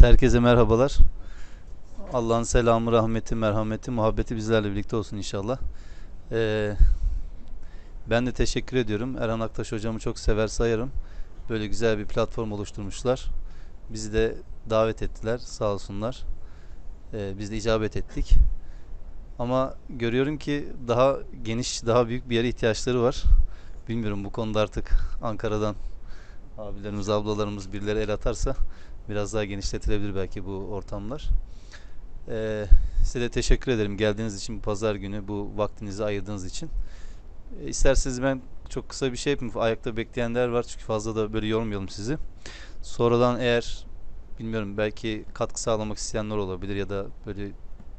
Herkese merhabalar. Allah'ın selamı, rahmeti, merhameti, muhabbeti bizlerle birlikte olsun inşallah. Ee, ben de teşekkür ediyorum. Erhan Aktaş hocamı çok sever sayarım. Böyle güzel bir platform oluşturmuşlar. Bizi de davet ettiler. Sağ olsunlar. Ee, biz de icabet ettik. Ama görüyorum ki daha geniş, daha büyük bir yere ihtiyaçları var. Bilmiyorum bu konuda artık Ankara'dan abilerimiz, ablalarımız birileri el atarsa biraz daha genişletilebilir belki bu ortamlar. Ee, size de teşekkür ederim geldiğiniz için bu pazar günü bu vaktinizi ayırdığınız için. Ee, isterseniz ben çok kısa bir şey yapayım. Ayakta bekleyenler var çünkü fazla da böyle yormayalım sizi. Sonradan eğer bilmiyorum belki katkı sağlamak isteyenler olabilir ya da böyle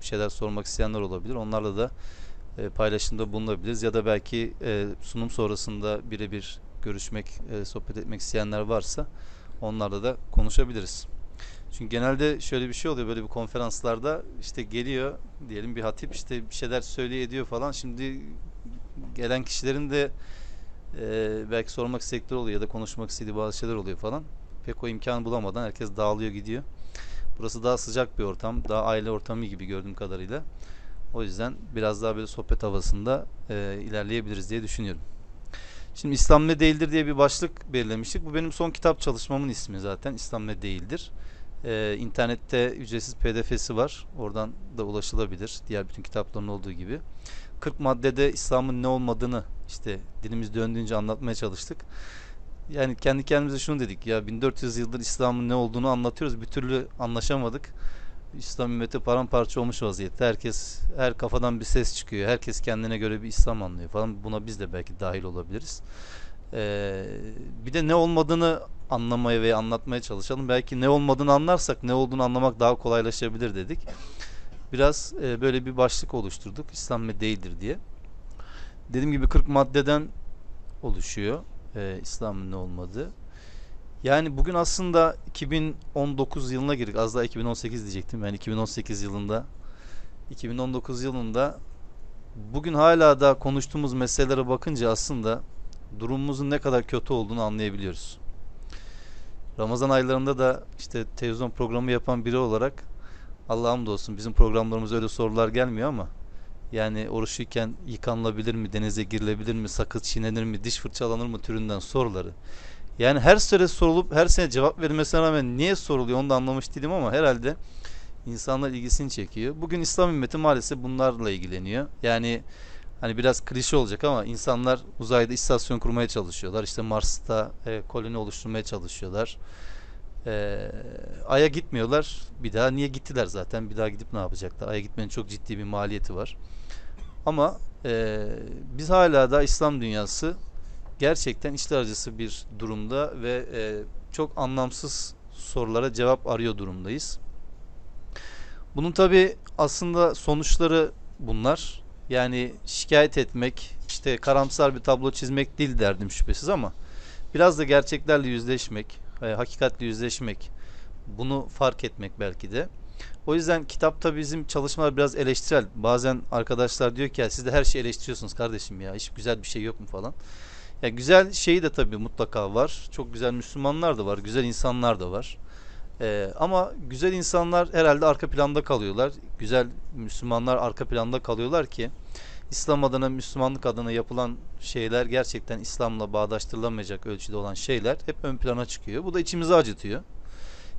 şeyler sormak isteyenler olabilir. Onlarla da e, paylaşımda bulunabiliriz ya da belki e, sunum sonrasında birebir görüşmek, e, sohbet etmek isteyenler varsa onlarla da konuşabiliriz. Çünkü genelde şöyle bir şey oluyor böyle bir konferanslarda işte geliyor diyelim bir hatip işte bir şeyler söylüyor ediyor falan. Şimdi gelen kişilerin de e, belki sormak istedikleri oluyor ya da konuşmak istediği bazı şeyler oluyor falan. Pek o imkanı bulamadan herkes dağılıyor gidiyor. Burası daha sıcak bir ortam, daha aile ortamı gibi gördüğüm kadarıyla. O yüzden biraz daha böyle sohbet havasında e, ilerleyebiliriz diye düşünüyorum. Şimdi İslam ne değildir diye bir başlık belirlemiştik. Bu benim son kitap çalışmamın ismi zaten. İslam ne değildir. Ee, internette ücretsiz pdf'si var. Oradan da ulaşılabilir. Diğer bütün kitapların olduğu gibi. 40 maddede İslam'ın ne olmadığını işte dilimiz döndüğünce anlatmaya çalıştık. Yani kendi kendimize şunu dedik ya 1400 yıldır İslam'ın ne olduğunu anlatıyoruz. Bir türlü anlaşamadık. İslam ümmeti paramparça olmuş vaziyette. Herkes her kafadan bir ses çıkıyor. Herkes kendine göre bir İslam anlıyor falan. Buna biz de belki dahil olabiliriz. Ee, bir de ne olmadığını anlamaya ve anlatmaya çalışalım. Belki ne olmadığını anlarsak ne olduğunu anlamak daha kolaylaşabilir dedik. Biraz e, böyle bir başlık oluşturduk. İslam ne değildir diye. Dediğim gibi 40 maddeden oluşuyor. E, İslam'ın ne olmadığı. Yani bugün aslında 2019 yılına girdik. Az daha 2018 diyecektim. Yani 2018 yılında 2019 yılında bugün hala da konuştuğumuz meselelere bakınca aslında durumumuzun ne kadar kötü olduğunu anlayabiliyoruz. Ramazan aylarında da işte televizyon programı yapan biri olarak Allah'ım da olsun bizim programlarımız öyle sorular gelmiyor ama yani oruçluyken yıkanılabilir mi, denize girilebilir mi, sakız çiğnenir mi, diş fırçalanır mı türünden soruları yani her sene sorulup her sene cevap verilmesine rağmen niye soruluyor onu da anlamış değilim ama herhalde insanlar ilgisini çekiyor. Bugün İslam ümmeti maalesef bunlarla ilgileniyor. Yani hani biraz klişe olacak ama insanlar uzayda istasyon kurmaya çalışıyorlar. İşte Mars'ta e, koloni oluşturmaya çalışıyorlar. E, Ay'a gitmiyorlar. Bir daha niye gittiler zaten? Bir daha gidip ne yapacaklar? Ay'a gitmenin çok ciddi bir maliyeti var. Ama e, biz hala da İslam dünyası gerçekten içler acısı bir durumda ve e, çok anlamsız sorulara cevap arıyor durumdayız. Bunun tabi aslında sonuçları bunlar. Yani şikayet etmek, işte karamsar bir tablo çizmek değil derdim şüphesiz ama biraz da gerçeklerle yüzleşmek, e, hakikatle yüzleşmek, bunu fark etmek belki de. O yüzden kitapta bizim çalışmalar biraz eleştirel. Bazen arkadaşlar diyor ki ya siz de her şeyi eleştiriyorsunuz kardeşim ya hiç güzel bir şey yok mu falan. Ya güzel şeyi de tabii mutlaka var. Çok güzel Müslümanlar da var, güzel insanlar da var. Ee, ama güzel insanlar herhalde arka planda kalıyorlar. Güzel Müslümanlar arka planda kalıyorlar ki İslam adına, Müslümanlık adına yapılan şeyler gerçekten İslam'la bağdaştırılamayacak ölçüde olan şeyler hep ön plana çıkıyor. Bu da içimizi acıtıyor.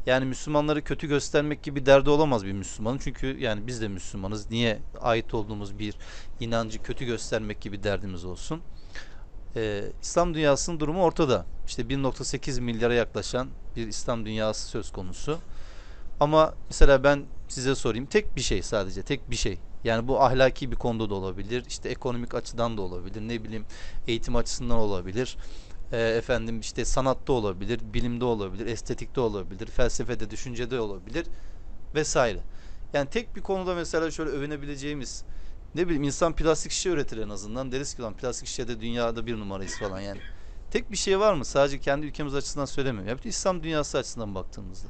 Yani Müslümanları kötü göstermek gibi derdi olamaz bir Müslümanın. Çünkü yani biz de Müslümanız. Niye ait olduğumuz bir inancı kötü göstermek gibi derdimiz olsun? Ee, İslam dünyasının durumu ortada. İşte 1.8 milyara yaklaşan bir İslam dünyası söz konusu. Ama mesela ben size sorayım tek bir şey sadece tek bir şey. Yani bu ahlaki bir konuda da olabilir. işte ekonomik açıdan da olabilir. Ne bileyim eğitim açısından olabilir. E, efendim işte sanatta olabilir, bilimde olabilir, estetikte olabilir, felsefede, düşüncede olabilir vesaire. Yani tek bir konuda mesela şöyle övünebileceğimiz ne bileyim insan plastik şişe üretir en azından. Deriz ki lan plastik şişede dünyada bir numarayız falan yani. Tek bir şey var mı? Sadece kendi ülkemiz açısından söylemiyorum. Bütün İslam dünyası açısından baktığımızda.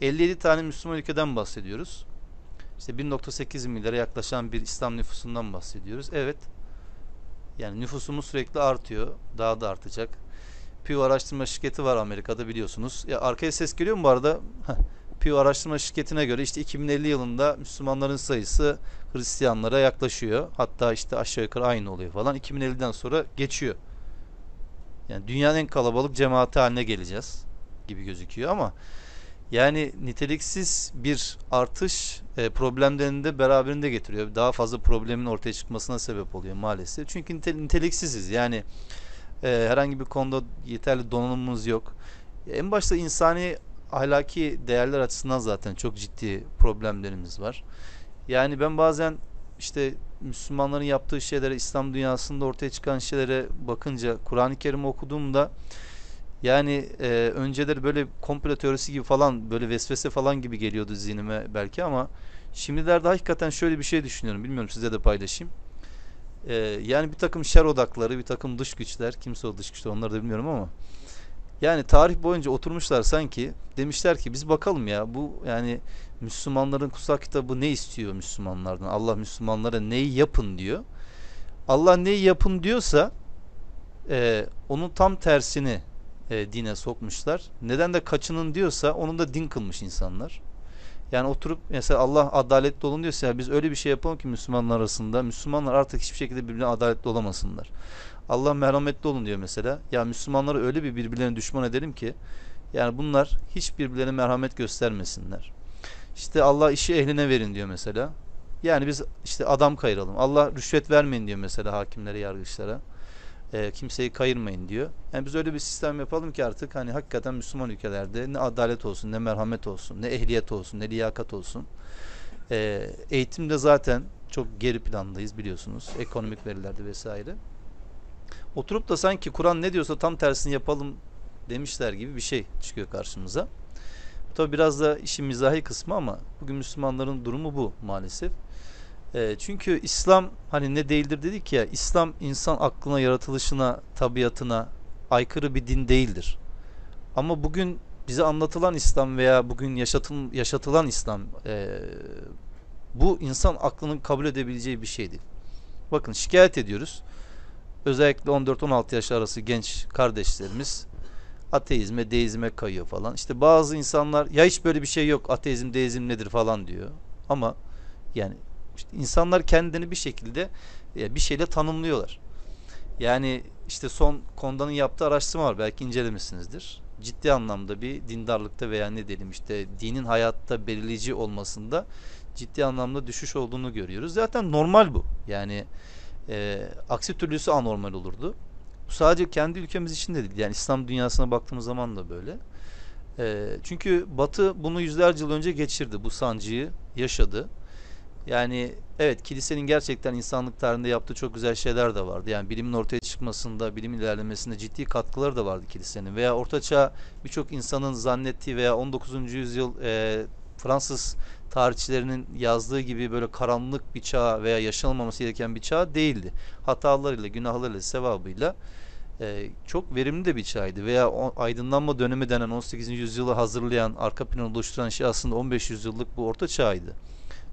57 tane Müslüman ülkeden bahsediyoruz. İşte 1.8 milyara yaklaşan bir İslam nüfusundan bahsediyoruz. Evet. Yani nüfusumuz sürekli artıyor. Daha da artacak. Pew araştırma şirketi var Amerika'da biliyorsunuz. Ya arkaya ses geliyor mu bu arada? Pew araştırma şirketine göre işte 2050 yılında Müslümanların sayısı Hristiyanlara yaklaşıyor. Hatta işte aşağı yukarı aynı oluyor falan. 2050'den sonra geçiyor. Yani dünyanın en kalabalık cemaati haline geleceğiz gibi gözüküyor ama yani niteliksiz bir artış e, problemlerini de beraberinde getiriyor. Daha fazla problemin ortaya çıkmasına sebep oluyor maalesef. Çünkü nitel, niteliksiziz. Yani e, herhangi bir konuda yeterli donanımımız yok. En başta insani ahlaki değerler açısından zaten çok ciddi problemlerimiz var. Yani ben bazen işte Müslümanların yaptığı şeylere, İslam dünyasında ortaya çıkan şeylere bakınca Kur'an-ı Kerim okuduğumda yani e, önceleri böyle komplo teorisi gibi falan böyle vesvese falan gibi geliyordu zihnime belki ama şimdilerde hakikaten şöyle bir şey düşünüyorum. Bilmiyorum size de paylaşayım. E, yani bir takım şer odakları, bir takım dış güçler, kimse o dış güçler onları da bilmiyorum ama yani tarih boyunca oturmuşlar sanki demişler ki biz bakalım ya bu yani Müslümanların kutsal kitabı ne istiyor Müslümanlardan? Allah Müslümanlara neyi yapın diyor. Allah neyi yapın diyorsa e, onun tam tersini e, dine sokmuşlar. Neden de kaçının diyorsa onun da din kılmış insanlar. Yani oturup mesela Allah adaletli olun diyorsa ya biz öyle bir şey yapalım ki Müslümanlar arasında Müslümanlar artık hiçbir şekilde birbirine adaletli olamasınlar. Allah merhametli olun diyor mesela. Ya Müslümanları öyle bir birbirlerine düşman edelim ki yani bunlar hiç birbirlerine merhamet göstermesinler. İşte Allah işi ehline verin diyor mesela. Yani biz işte adam kayıralım. Allah rüşvet vermeyin diyor mesela hakimlere, yargıçlara. E, kimseyi kayırmayın diyor. Yani biz öyle bir sistem yapalım ki artık hani hakikaten Müslüman ülkelerde ne adalet olsun, ne merhamet olsun, ne ehliyet olsun, ne liyakat olsun. E, eğitimde zaten çok geri plandayız biliyorsunuz. Ekonomik verilerde vesaire. Oturup da sanki Kur'an ne diyorsa tam tersini yapalım demişler gibi bir şey çıkıyor karşımıza. Tabi biraz da işin mizahi kısmı ama bugün Müslümanların durumu bu maalesef. E, çünkü İslam hani ne değildir dedik ya İslam insan aklına, yaratılışına, tabiatına aykırı bir din değildir. Ama bugün bize anlatılan İslam veya bugün yaşatıl, yaşatılan İslam e, bu insan aklının kabul edebileceği bir şeydir. Bakın şikayet ediyoruz. Özellikle 14-16 yaş arası genç kardeşlerimiz ateizme, deizme kayıyor falan. İşte bazı insanlar ya hiç böyle bir şey yok ateizm, deizm nedir falan diyor. Ama yani işte insanlar kendini bir şekilde e, bir şeyle tanımlıyorlar. Yani işte son Konda'nın yaptığı araştırma var. Belki incelemişsinizdir. Ciddi anlamda bir dindarlıkta veya ne diyelim işte dinin hayatta belirleyici olmasında ciddi anlamda düşüş olduğunu görüyoruz. Zaten normal bu. Yani e, aksi türlüsü anormal olurdu. Bu sadece kendi ülkemiz için de değil. Yani İslam dünyasına baktığımız zaman da böyle. E, çünkü Batı bunu yüzlerce yıl önce geçirdi. Bu sancıyı yaşadı. Yani evet kilisenin gerçekten insanlık tarihinde yaptığı çok güzel şeyler de vardı. Yani bilimin ortaya çıkmasında, bilim ilerlemesinde ciddi katkıları da vardı kilisenin. Veya ortaçağ birçok insanın zannettiği veya 19. yüzyıl e, Fransız tarihçilerinin yazdığı gibi böyle karanlık bir çağ veya yaşanılmaması gereken bir çağ değildi. Hatalarıyla, günahlarıyla, sevabıyla e, çok verimli de bir çağydı. Veya o, aydınlanma dönemi denen 18. yüzyılı hazırlayan, arka planı oluşturan şey aslında 15 yüzyıllık bu orta çağydı.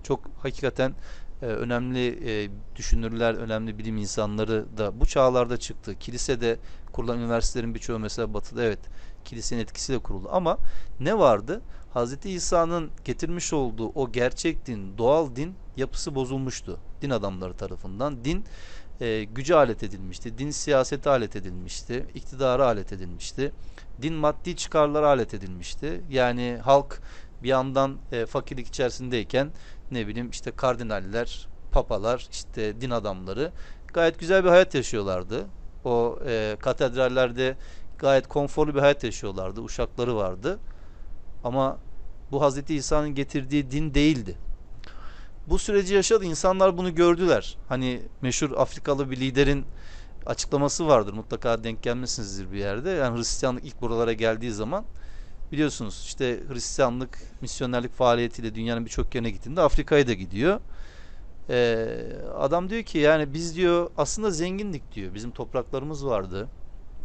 Çok hakikaten e, önemli e, düşünürler, önemli bilim insanları da bu çağlarda çıktı. Kilisede kurulan üniversitelerin birçoğu mesela batıda evet kilisenin etkisiyle kuruldu. Ama ne vardı? Hz. İsa'nın getirmiş olduğu o gerçek din, doğal din yapısı bozulmuştu. Din adamları tarafından. Din e, güce alet edilmişti. Din siyasete alet edilmişti. iktidara alet edilmişti. Din maddi çıkarlara alet edilmişti. Yani halk bir yandan e, fakirlik içerisindeyken ne bileyim işte kardinaller, papalar, işte din adamları gayet güzel bir hayat yaşıyorlardı. O e, katedrallerde gayet konforlu bir hayat yaşıyorlardı. Uşakları vardı. Ama bu Hazreti İsa'nın getirdiği din değildi. Bu süreci yaşadı. İnsanlar bunu gördüler. Hani meşhur Afrikalı bir liderin açıklaması vardır. Mutlaka denk gelmişsinizdir bir yerde. Yani Hristiyanlık ilk buralara geldiği zaman biliyorsunuz işte Hristiyanlık misyonerlik faaliyetiyle dünyanın birçok yerine gittiğinde Afrika'ya da gidiyor. Ee, adam diyor ki yani biz diyor aslında zengindik diyor. Bizim topraklarımız vardı.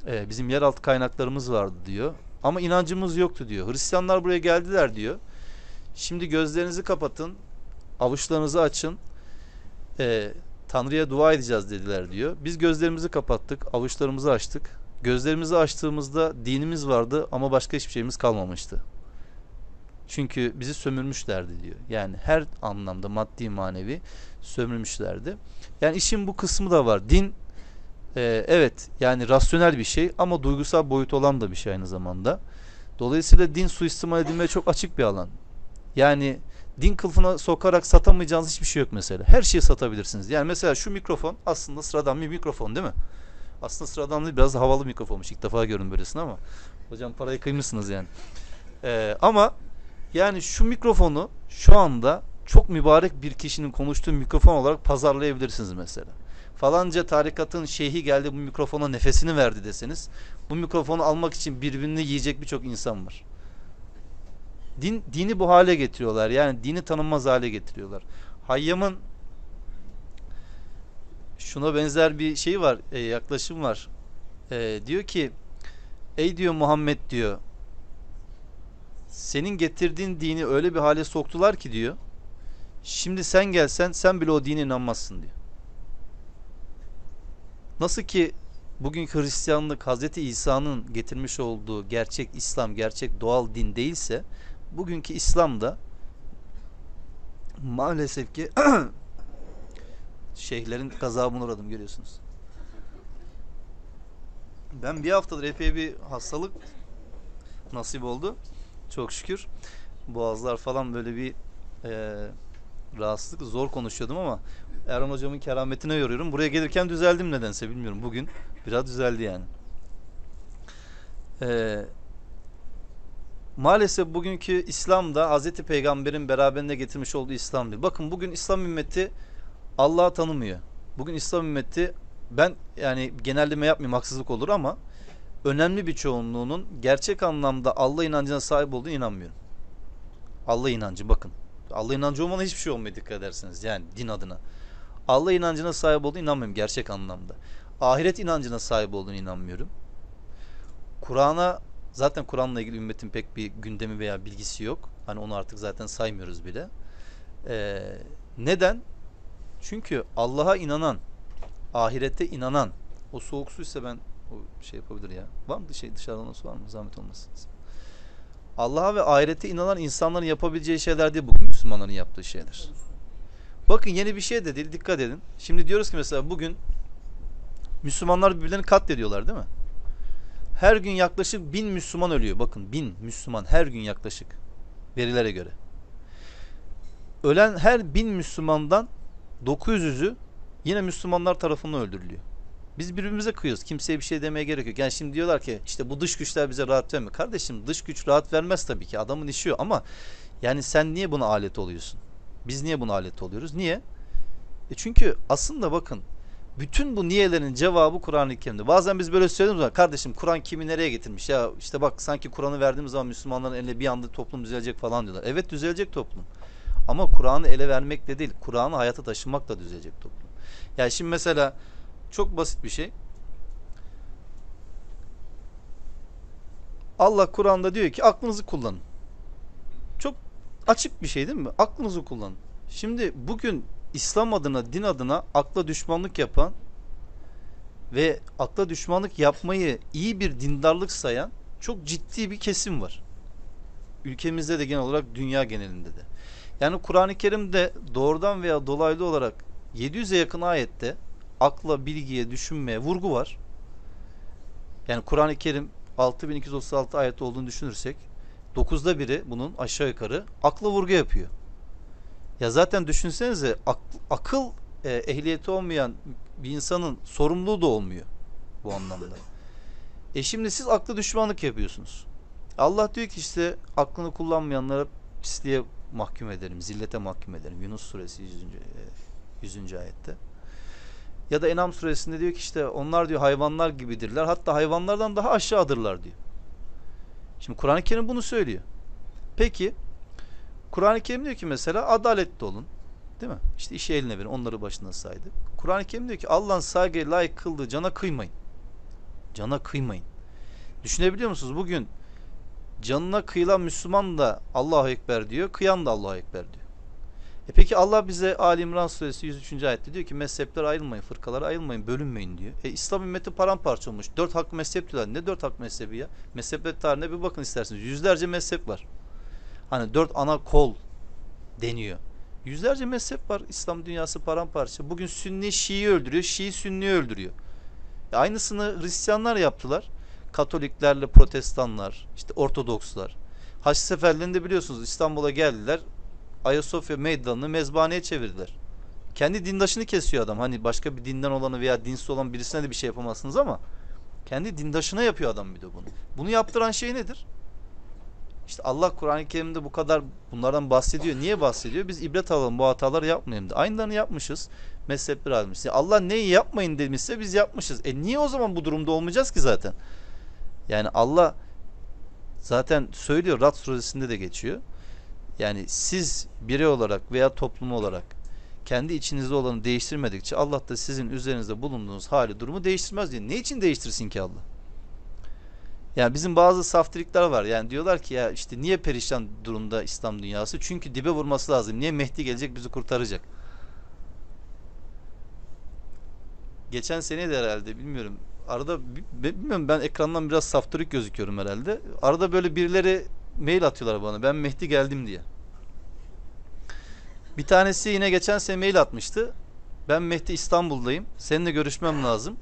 Ee, bizim yeraltı kaynaklarımız vardı diyor. Ama inancımız yoktu diyor. Hristiyanlar buraya geldiler diyor. Şimdi gözlerinizi kapatın. Avuçlarınızı açın. Ee, Tanrı'ya dua edeceğiz dediler diyor. Biz gözlerimizi kapattık. Avuçlarımızı açtık. Gözlerimizi açtığımızda dinimiz vardı ama başka hiçbir şeyimiz kalmamıştı. Çünkü bizi sömürmüşlerdi diyor. Yani her anlamda maddi manevi sömürmüşlerdi. Yani işin bu kısmı da var. Din e, evet yani rasyonel bir şey ama duygusal boyut olan da bir şey aynı zamanda. Dolayısıyla din suistimal edilmeye çok açık bir alan. Yani din kılıfına sokarak satamayacağınız hiçbir şey yok mesela. Her şeyi satabilirsiniz. Yani mesela şu mikrofon aslında sıradan bir mikrofon değil mi? Aslında sıradan değil biraz havalı mikrofonmuş. İlk defa görün böylesini ama. Hocam parayı kıymışsınız yani. Ee, ama yani şu mikrofonu şu anda çok mübarek bir kişinin konuştuğu mikrofon olarak pazarlayabilirsiniz mesela. Falanca tarikatın şeyhi geldi bu mikrofona nefesini verdi deseniz bu mikrofonu almak için birbirini yiyecek birçok insan var. Din, dini bu hale getiriyorlar. Yani dini tanınmaz hale getiriyorlar. Hayyam'ın şuna benzer bir şey var, e, yaklaşım var. E, diyor ki, ey diyor Muhammed diyor, senin getirdiğin dini öyle bir hale soktular ki diyor, şimdi sen gelsen sen bile o dine inanmazsın diyor. Nasıl ki bugünkü Hristiyanlık Hazreti İsa'nın getirmiş olduğu gerçek İslam, gerçek doğal din değilse, bugünkü İslam da maalesef ki şeyhlerin gazabına uğradım görüyorsunuz. Ben bir haftadır epey bir hastalık nasip oldu. Çok şükür. Boğazlar falan böyle bir e, rahatsızlık. Zor konuşuyordum ama Erhan hocamın kerametine yoruyorum. Buraya gelirken düzeldim nedense bilmiyorum. Bugün biraz düzeldi yani. Eee maalesef bugünkü İslam'da Hz. Peygamber'in beraberinde getirmiş olduğu İslam değil. Bakın bugün İslam ümmeti Allah'ı tanımıyor. Bugün İslam ümmeti ben yani genelleme yapmayayım haksızlık olur ama önemli bir çoğunluğunun gerçek anlamda Allah inancına sahip olduğunu inanmıyorum. Allah inancı bakın. Allah inancı olmadan hiçbir şey olmuyor dikkat ederseniz yani din adına. Allah inancına sahip olduğunu inanmıyorum gerçek anlamda. Ahiret inancına sahip olduğunu inanmıyorum. Kur'an'a Zaten Kur'an'la ilgili ümmetin pek bir gündemi veya bilgisi yok. Hani onu artık zaten saymıyoruz bile. Ee, neden? Çünkü Allah'a inanan, ahirette inanan, o soğuk su ise ben o şey yapabilir ya. Var mı şey dışarıdan su var mı? Zahmet olmasın. Allah'a ve ahirette inanan insanların yapabileceği şeyler değil bugün Müslümanların yaptığı şeyler. Bakın yeni bir şey de değil dikkat edin. Şimdi diyoruz ki mesela bugün Müslümanlar birbirlerini katlediyorlar değil mi? Her gün yaklaşık bin Müslüman ölüyor. Bakın bin Müslüman her gün yaklaşık. Verilere göre. Ölen her bin Müslümandan 900'ü yine Müslümanlar tarafından öldürülüyor. Biz birbirimize kıyıyoruz. Kimseye bir şey demeye gerek yok. Yani şimdi diyorlar ki işte bu dış güçler bize rahat vermiyor. Kardeşim dış güç rahat vermez tabii ki. Adamın işi o ama yani sen niye buna alet oluyorsun? Biz niye buna alet oluyoruz? Niye? E çünkü aslında bakın bütün bu niyelerin cevabı Kur'an-ı Kerim'de. Bazen biz böyle söylüyoruz ama kardeşim Kur'an kimi nereye getirmiş? Ya işte bak sanki Kur'an'ı verdiğimiz zaman Müslümanların eline bir anda toplum düzelecek falan diyorlar. Evet düzelecek toplum. Ama Kur'an'ı ele vermekle değil, Kur'an'ı hayata taşımakla düzelecek toplum. Yani şimdi mesela çok basit bir şey. Allah Kur'an'da diyor ki aklınızı kullanın. Çok açık bir şey değil mi? Aklınızı kullanın. Şimdi bugün İslam adına, din adına akla düşmanlık yapan ve akla düşmanlık yapmayı iyi bir dindarlık sayan çok ciddi bir kesim var. Ülkemizde de genel olarak dünya genelinde de. Yani Kur'an-ı Kerim'de doğrudan veya dolaylı olarak 700'e yakın ayette akla, bilgiye, düşünmeye vurgu var. Yani Kur'an-ı Kerim 6236 ayet olduğunu düşünürsek 9'da biri bunun aşağı yukarı akla vurgu yapıyor. Ya zaten düşünsenize ak, akıl e, ehliyeti olmayan bir insanın sorumluluğu da olmuyor bu anlamda. E şimdi siz aklı düşmanlık yapıyorsunuz. Allah diyor ki işte aklını kullanmayanlara pisliğe mahkum ederim, zillete mahkum ederim. Yunus suresi 100. 100. ayette. Ya da Enam suresinde diyor ki işte onlar diyor hayvanlar gibidirler. Hatta hayvanlardan daha aşağıdırlar diyor. Şimdi Kur'an-ı Kerim bunu söylüyor. Peki Kur'an-ı Kerim diyor ki mesela adaletli olun. Değil mi? İşte işi eline verin. Onları başına saydı. Kur'an-ı Kerim diyor ki Allah'ın saygıya layık kıldığı cana kıymayın. Cana kıymayın. Düşünebiliyor musunuz? Bugün canına kıyılan Müslüman da Allahu Ekber diyor. Kıyan da Allahu Ekber diyor. E peki Allah bize Ali İmran suresi 103. ayette diyor ki mezhepler ayrılmayın, fırkalara ayrılmayın, bölünmeyin diyor. E İslam ümmeti paramparça olmuş. Dört hak mezhep diyorlar. Ne dört hak mezhebi ya? Mezhepler tarihine bir bakın isterseniz. Yüzlerce mezhep var. Hani dört ana kol deniyor. Yüzlerce mezhep var. İslam dünyası paramparça. Bugün Sünni Şii'yi öldürüyor. Şii Sünni'yi öldürüyor. E aynısını Hristiyanlar yaptılar. Katoliklerle Protestanlar, işte Ortodokslar. Haç seferlerinde biliyorsunuz İstanbul'a geldiler. Ayasofya meydanını mezbaneye çevirdiler. Kendi dindaşını kesiyor adam. Hani başka bir dinden olanı veya dinsiz olan birisine de bir şey yapamazsınız ama kendi dindaşına yapıyor adam bir de bunu. Bunu yaptıran şey nedir? İşte Allah Kur'an-ı Kerim'de bu kadar bunlardan bahsediyor. Niye bahsediyor? Biz ibret alalım bu hataları yapmayalım da. Aynılarını yapmışız. Mezhepler almış. Yani Allah neyi yapmayın demişse biz yapmışız. E niye o zaman bu durumda olmayacağız ki zaten? Yani Allah zaten söylüyor Rad suresinde de geçiyor. Yani siz birey olarak veya toplum olarak kendi içinizde olanı değiştirmedikçe Allah da sizin üzerinizde bulunduğunuz hali durumu değiştirmez diyor. Ne için değiştirsin ki Allah? Yani bizim bazı saftirikler var. Yani diyorlar ki ya işte niye perişan durumda İslam dünyası? Çünkü dibe vurması lazım. Niye Mehdi gelecek bizi kurtaracak? Geçen sene de herhalde bilmiyorum. Arada bilmiyorum ben ekrandan biraz saftirik gözüküyorum herhalde. Arada böyle birileri mail atıyorlar bana. Ben Mehdi geldim diye. Bir tanesi yine geçen sene mail atmıştı. Ben Mehdi İstanbul'dayım. Seninle görüşmem lazım.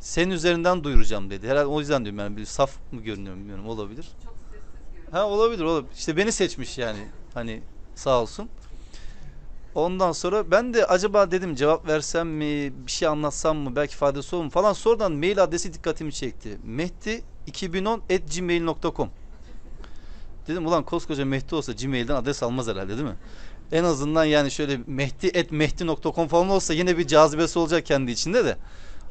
Senin üzerinden duyuracağım dedi. Herhalde o yüzden diyorum yani bir saf mı görünüyorum bilmiyorum olabilir. Çok sessiz. Ha olabilir olabilir. İşte beni seçmiş yani. Hani sağ olsun. Ondan sonra ben de acaba dedim cevap versem mi, bir şey anlatsam mı, belki faydası olur mu falan. Sonradan mail adresi dikkatimi çekti. Mehdi 2010 at gmail.com Dedim ulan koskoca Mehdi olsa Gmail'den adres almaz herhalde değil mi? En azından yani şöyle mehdi at mehdi.com falan olsa yine bir cazibesi olacak kendi içinde de.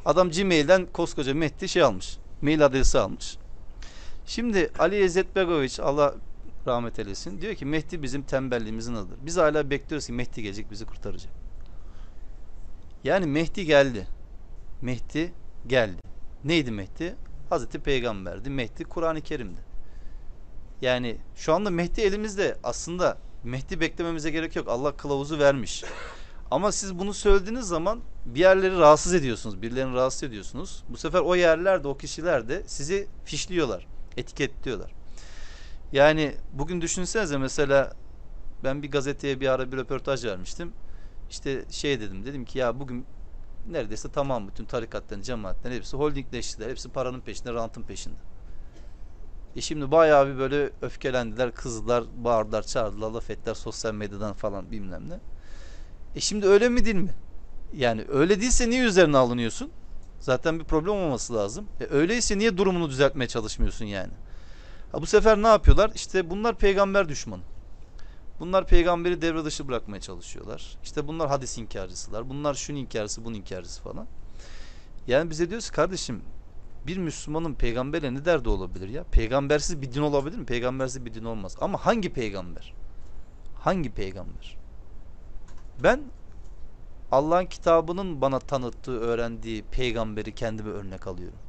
Adam Gmail'den koskoca Mehdi şey almış. Mail adresi almış. Şimdi Ali İzzet Begoviç Allah rahmet eylesin. Diyor ki Mehdi bizim tembelliğimizin adıdır. Biz hala bekliyoruz ki Mehdi gelecek bizi kurtaracak. Yani Mehdi geldi. Mehdi geldi. Neydi Mehdi? Hazreti Peygamberdi. Mehdi Kur'an-ı Kerim'di. Yani şu anda Mehdi elimizde. Aslında Mehdi beklememize gerek yok. Allah kılavuzu vermiş. Ama siz bunu söylediğiniz zaman bir yerleri rahatsız ediyorsunuz. Birilerini rahatsız ediyorsunuz. Bu sefer o yerlerde, o kişiler de sizi fişliyorlar. Etiketliyorlar. Yani bugün düşünsenize mesela ben bir gazeteye bir ara bir röportaj vermiştim. İşte şey dedim dedim ki ya bugün neredeyse tamam bütün tarikatların, cemaatlerin hepsi holdingleştiler. Hepsi paranın peşinde, rantın peşinde. E şimdi bayağı bir böyle öfkelendiler, kızdılar, bağırdılar, çağırdılar, laf ettiler sosyal medyadan falan bilmem ne. E şimdi öyle mi değil mi? Yani öyle değilse niye üzerine alınıyorsun? Zaten bir problem olması lazım. E öyleyse niye durumunu düzeltmeye çalışmıyorsun yani? Ha bu sefer ne yapıyorlar? İşte bunlar peygamber düşmanı. Bunlar peygamberi devre dışı bırakmaya çalışıyorlar. İşte bunlar hadis inkarcısılar. Bunlar şunun inkarcısı, bunun inkarcısı falan. Yani bize diyoruz kardeşim bir Müslümanın peygamberle ne derdi olabilir ya? Peygambersiz bir din olabilir mi? Peygambersiz bir din olmaz. Ama hangi peygamber? Hangi peygamber? Ben Allah'ın kitabının bana tanıttığı, öğrendiği peygamberi kendime örnek alıyorum.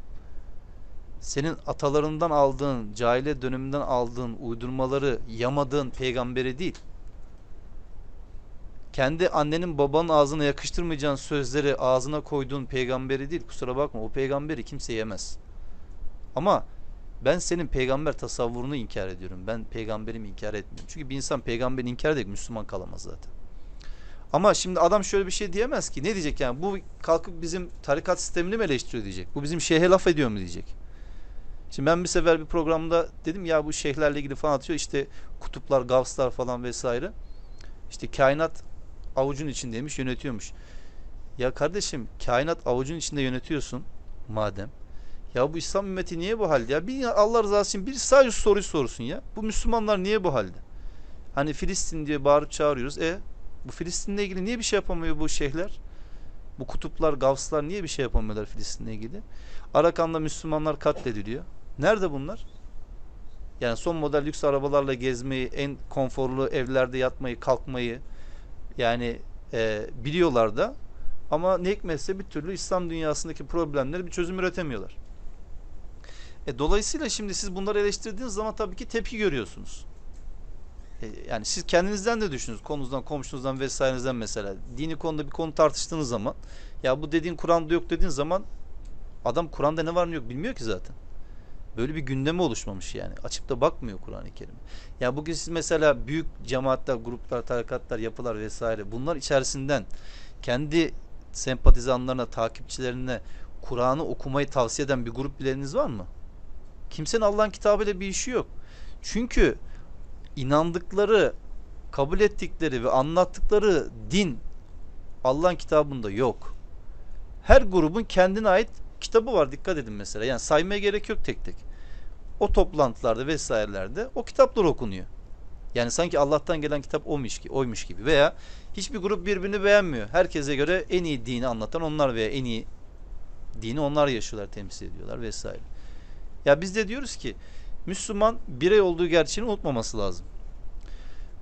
Senin atalarından aldığın, cahile döneminden aldığın uydurmaları yamadığın peygamberi değil. Kendi annenin babanın ağzına yakıştırmayacağın sözleri ağzına koyduğun peygamberi değil. Kusura bakma o peygamberi kimse yemez. Ama ben senin peygamber tasavvurunu inkar ediyorum. Ben peygamberimi inkar etmiyorum. Çünkü bir insan peygamberini inkar edip Müslüman kalamaz zaten. Ama şimdi adam şöyle bir şey diyemez ki. Ne diyecek yani? Bu kalkıp bizim tarikat sistemini mi eleştiriyor diyecek. Bu bizim şeyhe laf ediyor mu diyecek. Şimdi ben bir sefer bir programda dedim ya bu şeyhlerle ilgili falan atıyor. İşte kutuplar, gavslar falan vesaire. İşte kainat avucun içindeymiş, yönetiyormuş. Ya kardeşim kainat avucun içinde yönetiyorsun madem. Ya bu İslam ümmeti niye bu halde ya? Bir Allah rızası için bir sadece soruyu sorsun ya. Bu Müslümanlar niye bu halde? Hani Filistin diye bağırıp çağırıyoruz. E bu Filistin'le ilgili niye bir şey yapamıyor bu şeyhler? Bu kutuplar, gavslar niye bir şey yapamıyorlar Filistin'le ilgili? Arakan'da Müslümanlar katlediliyor. Nerede bunlar? Yani son model lüks arabalarla gezmeyi, en konforlu evlerde yatmayı, kalkmayı yani e, biliyorlar da ama ne hikmetse bir türlü İslam dünyasındaki problemleri bir çözüm üretemiyorlar. E, dolayısıyla şimdi siz bunları eleştirdiğiniz zaman tabii ki tepki görüyorsunuz. E, yani siz kendinizden de düşünün. Konunuzdan, komşunuzdan vesairenizden mesela. Dini konuda bir konu tartıştığınız zaman ya bu dediğin Kur'an'da yok dediğin zaman adam Kur'an'da ne var ne yok bilmiyor ki zaten. Böyle bir gündeme oluşmamış yani. Açıp da bakmıyor Kur'an-ı Kerim. Ya bugün siz mesela büyük cemaatler, gruplar, tarikatlar, yapılar vesaire bunlar içerisinden kendi sempatizanlarına, takipçilerine Kur'an'ı okumayı tavsiye eden bir grup bileniniz var mı? Kimsenin Allah'ın kitabıyla bir işi yok. Çünkü inandıkları, kabul ettikleri ve anlattıkları din Allah'ın kitabında yok. Her grubun kendine ait kitabı var dikkat edin mesela. Yani saymaya gerek yok tek tek. O toplantılarda vesairelerde o kitaplar okunuyor. Yani sanki Allah'tan gelen kitap oymuş gibi, oymuş gibi veya hiçbir grup birbirini beğenmiyor. Herkese göre en iyi dini anlatan onlar veya en iyi dini onlar yaşıyorlar, temsil ediyorlar vesaire. Ya biz de diyoruz ki Müslüman birey olduğu gerçeğini unutmaması lazım.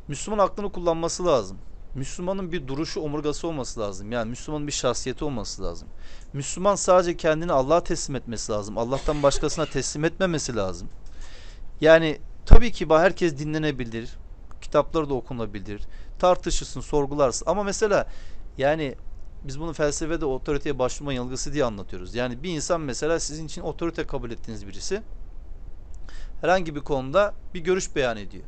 Müslüman aklını kullanması lazım. Müslümanın bir duruşu, omurgası olması lazım. Yani Müslümanın bir şahsiyeti olması lazım. Müslüman sadece kendini Allah'a teslim etmesi lazım. Allah'tan başkasına teslim etmemesi lazım. Yani tabii ki herkes dinlenebilir. Kitapları da okunabilir. Tartışılsın, sorgularsın. Ama mesela yani biz bunu felsefede otoriteye başvurma yanılgısı diye anlatıyoruz. Yani bir insan mesela sizin için otorite kabul ettiğiniz birisi herhangi bir konuda bir görüş beyan ediyor.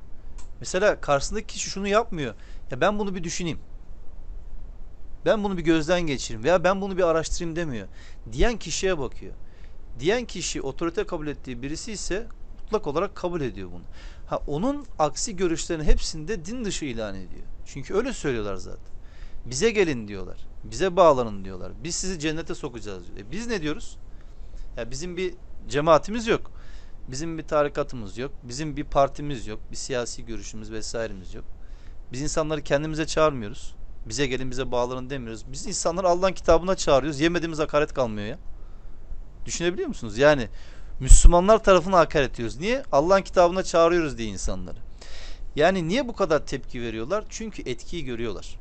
Mesela karşısındaki kişi şunu yapmıyor. Ya ben bunu bir düşüneyim. Ben bunu bir gözden geçireyim veya ben bunu bir araştırayım demiyor. Diyen kişiye bakıyor. Diyen kişi otorite kabul ettiği birisi ise mutlak olarak kabul ediyor bunu. Ha onun aksi görüşlerin hepsinde din dışı ilan ediyor. Çünkü öyle söylüyorlar zaten. Bize gelin diyorlar. Bize bağlanın diyorlar. Biz sizi cennete sokacağız diyor. E biz ne diyoruz? Ya bizim bir cemaatimiz yok. Bizim bir tarikatımız yok. Bizim bir partimiz yok. Bir siyasi görüşümüz vesairemiz yok. Biz insanları kendimize çağırmıyoruz. Bize gelin bize bağlanın demiyoruz. Biz insanları Allah'ın kitabına çağırıyoruz. Yemediğimiz hakaret kalmıyor ya. Düşünebiliyor musunuz? Yani Müslümanlar tarafına hakaret ediyoruz. Niye? Allah'ın kitabına çağırıyoruz diye insanları. Yani niye bu kadar tepki veriyorlar? Çünkü etkiyi görüyorlar.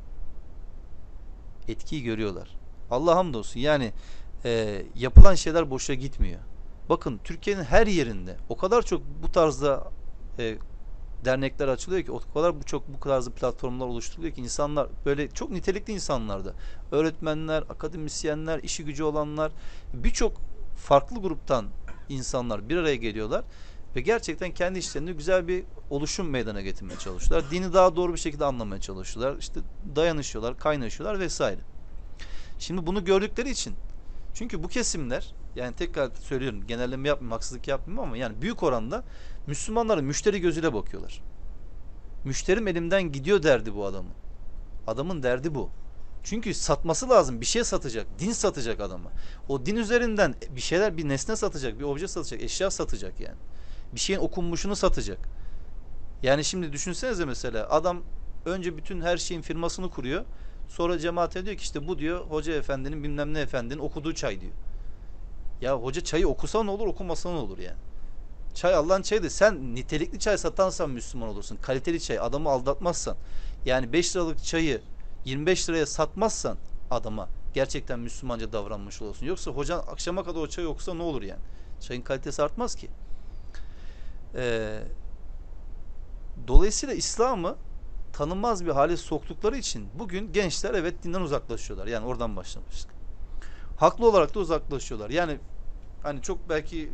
Etkiyi görüyorlar. Allah hamdolsun. Yani e, yapılan şeyler boşa gitmiyor. Bakın Türkiye'nin her yerinde o kadar çok bu tarzda e, dernekler açılıyor ki o kadar bu çok bu tarzda platformlar oluşturuluyor ki insanlar böyle çok nitelikli insanlar da öğretmenler, akademisyenler, işi gücü olanlar birçok farklı gruptan insanlar bir araya geliyorlar ve gerçekten kendi işlerinde güzel bir oluşum meydana getirmeye çalışıyorlar. Dini daha doğru bir şekilde anlamaya çalışıyorlar. İşte dayanışıyorlar, kaynaşıyorlar vesaire. Şimdi bunu gördükleri için çünkü bu kesimler yani tekrar söylüyorum genelleme yapmayayım, haksızlık yapmayayım ama yani büyük oranda Müslümanlara müşteri gözüyle bakıyorlar. Müşterim elimden gidiyor derdi bu adamın. Adamın derdi bu. Çünkü satması lazım. Bir şey satacak. Din satacak adama. O din üzerinden bir şeyler, bir nesne satacak, bir obje satacak, eşya satacak yani. Bir şeyin okunmuşunu satacak. Yani şimdi düşünsenize mesela adam önce bütün her şeyin firmasını kuruyor. Sonra cemaate diyor ki işte bu diyor hoca efendinin bilmem ne efendinin okuduğu çay diyor. Ya hoca çayı okusa ne olur okumasa ne olur yani. Çay Allah'ın çayıdır. Sen nitelikli çay satansan Müslüman olursun. Kaliteli çay adamı aldatmazsan. Yani 5 liralık çayı 25 liraya satmazsan adama gerçekten Müslümanca davranmış olursun. Yoksa hocan akşama kadar o çayı okusa ne olur yani? Çayın kalitesi artmaz ki. Ee, dolayısıyla İslam'ı tanınmaz bir hale soktukları için bugün gençler evet dinden uzaklaşıyorlar. Yani oradan başlamıştık. Haklı olarak da uzaklaşıyorlar. Yani hani çok belki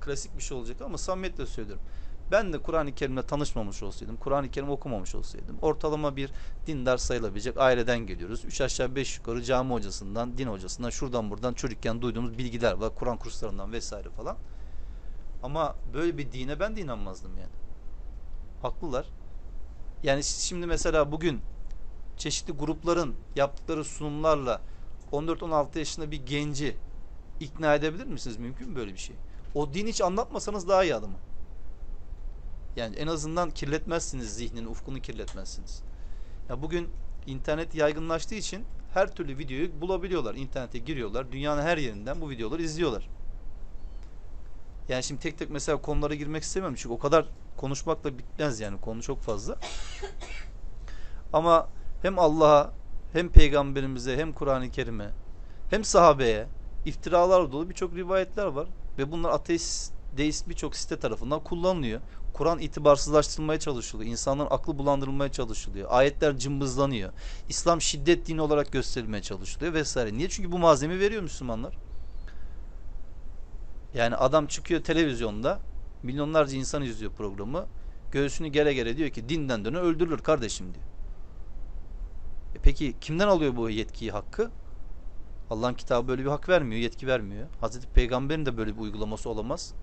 klasik bir şey olacak ama samimiyetle söylüyorum. Ben de Kur'an-ı Kerim'le tanışmamış olsaydım, Kur'an-ı Kerim okumamış olsaydım, ortalama bir dindar sayılabilecek aileden geliyoruz. Üç aşağı beş yukarı cami hocasından, din hocasından, şuradan buradan çocukken duyduğumuz bilgiler var. Kur'an kurslarından vesaire falan. Ama böyle bir dine ben de inanmazdım yani. Haklılar. Yani şimdi mesela bugün çeşitli grupların yaptıkları sunumlarla 14-16 yaşında bir genci ikna edebilir misiniz? Mümkün mü böyle bir şey? O din hiç anlatmasanız daha iyi adamı. Yani en azından kirletmezsiniz zihnini, ufkunu kirletmezsiniz. Ya bugün internet yaygınlaştığı için her türlü videoyu bulabiliyorlar. İnternete giriyorlar. Dünyanın her yerinden bu videoları izliyorlar. Yani şimdi tek tek mesela konulara girmek istemiyorum. Çünkü o kadar konuşmakla bitmez yani. Konu çok fazla. Ama hem Allah'a hem peygamberimize hem Kur'an-ı Kerim'e hem sahabeye iftiralar dolu birçok rivayetler var. Ve bunlar ateist, deist birçok site tarafından kullanılıyor. Kur'an itibarsızlaştırılmaya çalışılıyor. İnsanların aklı bulandırılmaya çalışılıyor. Ayetler cımbızlanıyor. İslam şiddet dini olarak gösterilmeye çalışılıyor vesaire. Niye? Çünkü bu malzeme veriyor Müslümanlar. Yani adam çıkıyor televizyonda milyonlarca insan izliyor programı. Göğsünü gere gere diyor ki dinden döne öldürülür kardeşim diyor. E peki kimden alıyor bu yetkiyi hakkı? Allah'ın kitabı böyle bir hak vermiyor, yetki vermiyor. Hazreti Peygamber'in de böyle bir uygulaması olamaz.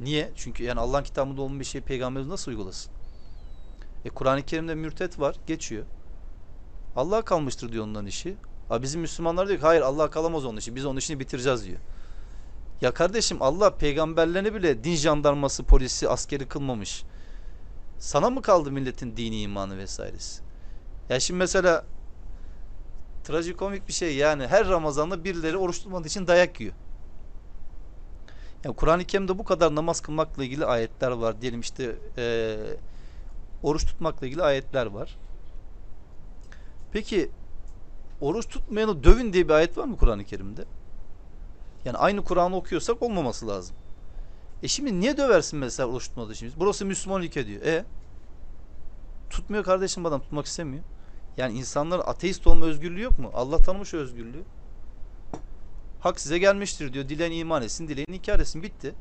Niye? Çünkü yani Allah'ın kitabında olmayan bir şeyi peygamberimiz nasıl uygulasın? E Kur'an-ı Kerim'de mürtet var, geçiyor. Allah kalmıştır diyor onların işi. Ha bizim Müslümanlar diyor ki hayır Allah kalamaz onun işi. Biz onun işini bitireceğiz diyor. Ya kardeşim Allah peygamberlerini bile din jandarması, polisi, askeri kılmamış. Sana mı kaldı milletin dini imanı vesairesi? Ya şimdi mesela trajikomik bir şey yani her Ramazan'da birileri oruç tutmadığı için dayak yiyor. Yani Kur'an-ı Kerim'de bu kadar namaz kılmakla ilgili ayetler var. Diyelim işte e, oruç tutmakla ilgili ayetler var. Peki oruç tutmayanı dövün diye bir ayet var mı Kur'an-ı Kerim'de? Yani aynı Kur'an'ı okuyorsak olmaması lazım. E şimdi niye döversin mesela oruç tutmadığı için? Burası Müslüman ülke diyor. E tutmuyor kardeşim adam tutmak istemiyor. Yani insanların ateist olma özgürlüğü yok mu? Allah tanımış özgürlüğü. Hak size gelmiştir diyor. Dileyen iman etsin, dileyen inkar etsin. Bitti.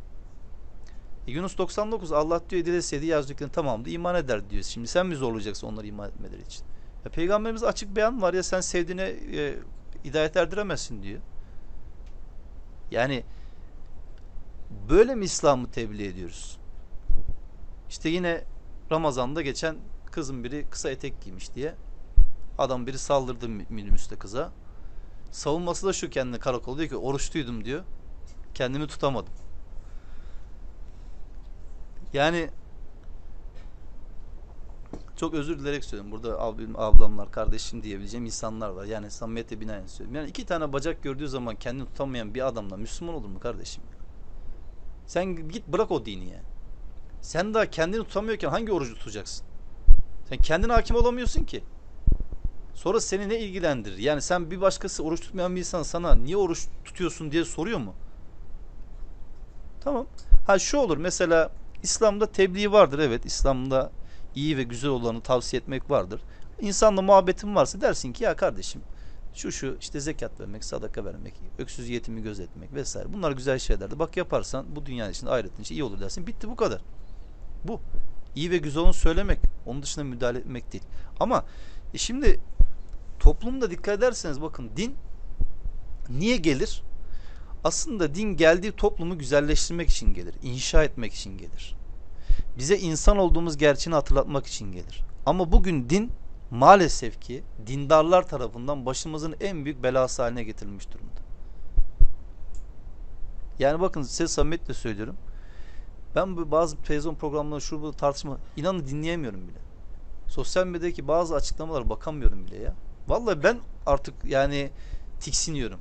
E Yunus 99 Allah diyor dileseydi yazdıklarını tamamdı iman eder diyor. Şimdi sen mi zorlayacaksın onları iman etmeleri için? Ya Peygamberimiz açık beyan var ya sen sevdiğine e, hidayet erdiremezsin diyor. Yani böyle mi İslam'ı tebliğ ediyoruz? İşte yine Ramazan'da geçen kızın biri kısa etek giymiş diye adam biri saldırdı minibüste kıza. Savunması da şu kendine karakol diyor ki oruçluydum diyor. Kendimi tutamadım. Yani çok özür dilerek söylüyorum. Burada abim, ablamlar, kardeşim diyebileceğim insanlar var. Yani samimiyete binaen söylüyorum. Yani iki tane bacak gördüğü zaman kendini tutamayan bir adamla Müslüman olur mu kardeşim? Sen git bırak o dini yani. Sen daha kendini tutamıyorken hangi orucu tutacaksın? Sen kendine hakim olamıyorsun ki. Sonra seni ne ilgilendirir? Yani sen bir başkası oruç tutmayan bir insan sana niye oruç tutuyorsun diye soruyor mu? Tamam. Ha şu olur mesela İslam'da tebliğ vardır evet. İslam'da iyi ve güzel olanı tavsiye etmek vardır. İnsanla muhabbetin varsa dersin ki ya kardeşim şu şu işte zekat vermek, sadaka vermek, öksüz yetimi gözetmek vesaire. Bunlar güzel şeylerdi. Bak yaparsan bu dünya için ahiretin için iyi olur dersin. Bitti bu kadar. Bu. İyi ve güzel onu söylemek. Onun dışında müdahale etmek değil. Ama e şimdi toplumda dikkat ederseniz bakın din niye gelir? Aslında din geldiği toplumu güzelleştirmek için gelir. inşa etmek için gelir. Bize insan olduğumuz gerçeğini hatırlatmak için gelir. Ama bugün din maalesef ki dindarlar tarafından başımızın en büyük belası haline getirilmiş durumda. Yani bakın size samimiyetle söylüyorum. Ben bazı televizyon programlarında şu bu tartışma inanın dinleyemiyorum bile. Sosyal medyadaki bazı açıklamalara bakamıyorum bile ya. Vallahi ben artık yani tiksiniyorum.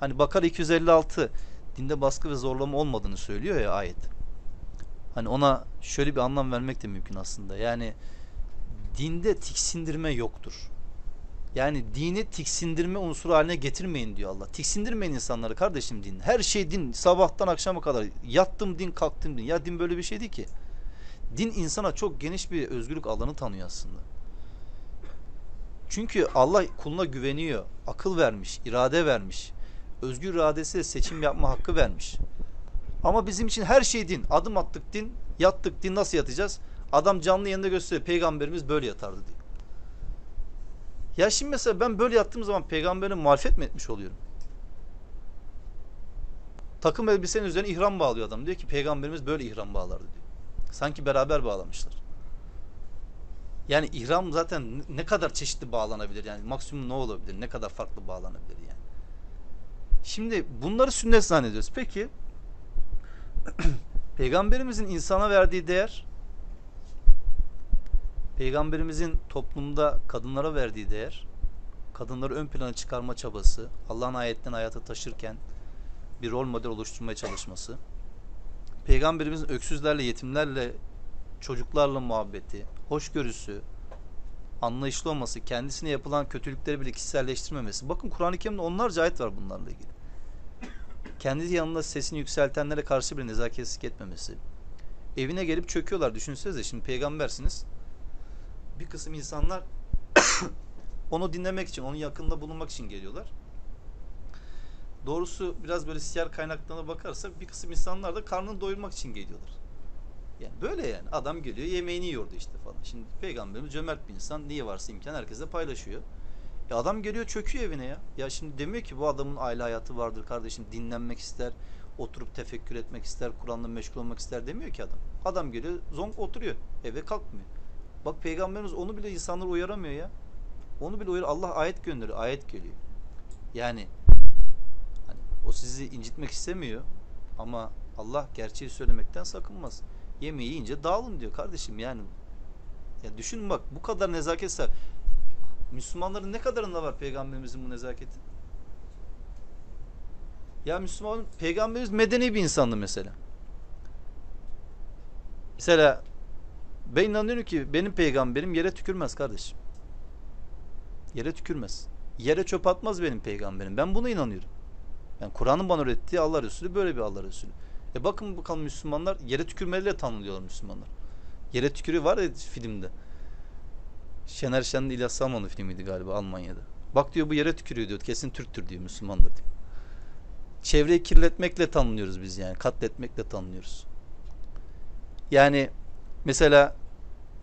Hani Bakar 256 dinde baskı ve zorlama olmadığını söylüyor ya ayet. Hani ona şöyle bir anlam vermek de mümkün aslında. Yani dinde tiksindirme yoktur. Yani dini tiksindirme unsuru haline getirmeyin diyor Allah. Tiksindirmeyin insanları kardeşim din. Her şey din. Sabahtan akşama kadar yattım din kalktım din. Ya din böyle bir şey değil ki. Din insana çok geniş bir özgürlük alanı tanıyor aslında. Çünkü Allah kuluna güveniyor. Akıl vermiş, irade vermiş. Özgür iradesiyle seçim yapma hakkı vermiş. Ama bizim için her şey din. Adım attık din, yattık din nasıl yatacağız? Adam canlı yanında gösteriyor. Peygamberimiz böyle yatardı diyor. Ya şimdi mesela ben böyle yattığım zaman peygamberine muhalefet mi etmiş oluyorum? Takım elbisenin üzerine ihram bağlıyor adam. Diyor ki peygamberimiz böyle ihram bağlardı diyor. Sanki beraber bağlamışlar. Yani ihram zaten ne kadar çeşitli bağlanabilir yani maksimum ne olabilir ne kadar farklı bağlanabilir yani. Şimdi bunları sünnet zannediyoruz. Peki Peygamberimizin insana verdiği değer Peygamberimizin toplumda kadınlara verdiği değer kadınları ön plana çıkarma çabası Allah'ın ayetten hayata taşırken bir rol model oluşturmaya çalışması Peygamberimizin öksüzlerle yetimlerle çocuklarla muhabbeti hoşgörüsü anlayışlı olması kendisine yapılan kötülükleri bile kişiselleştirmemesi bakın Kur'an-ı Kerim'de onlarca ayet var bunlarla ilgili kendi yanında sesini yükseltenlere karşı bir nezaketsizlik etmemesi. Evine gelip çöküyorlar. Düşünsenize şimdi peygambersiniz. Bir kısım insanlar onu dinlemek için, onun yakında bulunmak için geliyorlar. Doğrusu biraz böyle siyer kaynaklarına bakarsak bir kısım insanlar da karnını doyurmak için geliyorlar. Yani böyle yani adam geliyor yemeğini yiyordu işte falan. Şimdi peygamberimiz cömert bir insan. Niye varsa imkan herkese paylaşıyor. E adam geliyor çöküyor evine ya. Ya şimdi demiyor ki bu adamın aile hayatı vardır kardeşim dinlenmek ister. Oturup tefekkür etmek ister. Kur'an'la meşgul olmak ister demiyor ki adam. Adam geliyor zonk oturuyor. Eve kalkmıyor. Bak peygamberimiz onu bile insanları uyaramıyor ya. Onu bile uyar. Allah ayet gönderiyor. Ayet geliyor. Yani hani o sizi incitmek istemiyor ama Allah gerçeği söylemekten sakınmaz. Yemeği yiyince dağılın diyor kardeşim yani. Ya düşün bak bu kadar nezaket sahip. Müslümanların ne kadarında var peygamberimizin bu nezaketi? Ya Müslüman peygamberimiz medeni bir insandı mesela. Mesela ben inanıyorum ki benim peygamberim yere tükürmez kardeşim. Yere tükürmez. Yere çöp atmaz benim peygamberim. Ben buna inanıyorum. Yani Kur'an'ın bana öğrettiği Allah Resulü böyle bir Allah Resulü. E bakın bakalım Müslümanlar yere tükürmeyle tanınıyorlar Müslümanlar. Yere tükürüğü var ya filmde. Şener Şen'in İlyas Salman'ın filmiydi galiba Almanya'da. Bak diyor bu yere tükürüyor diyor. Kesin Türktür diyor Müslümandır diyor. Çevreyi kirletmekle tanınıyoruz biz yani. Katletmekle tanınıyoruz. Yani mesela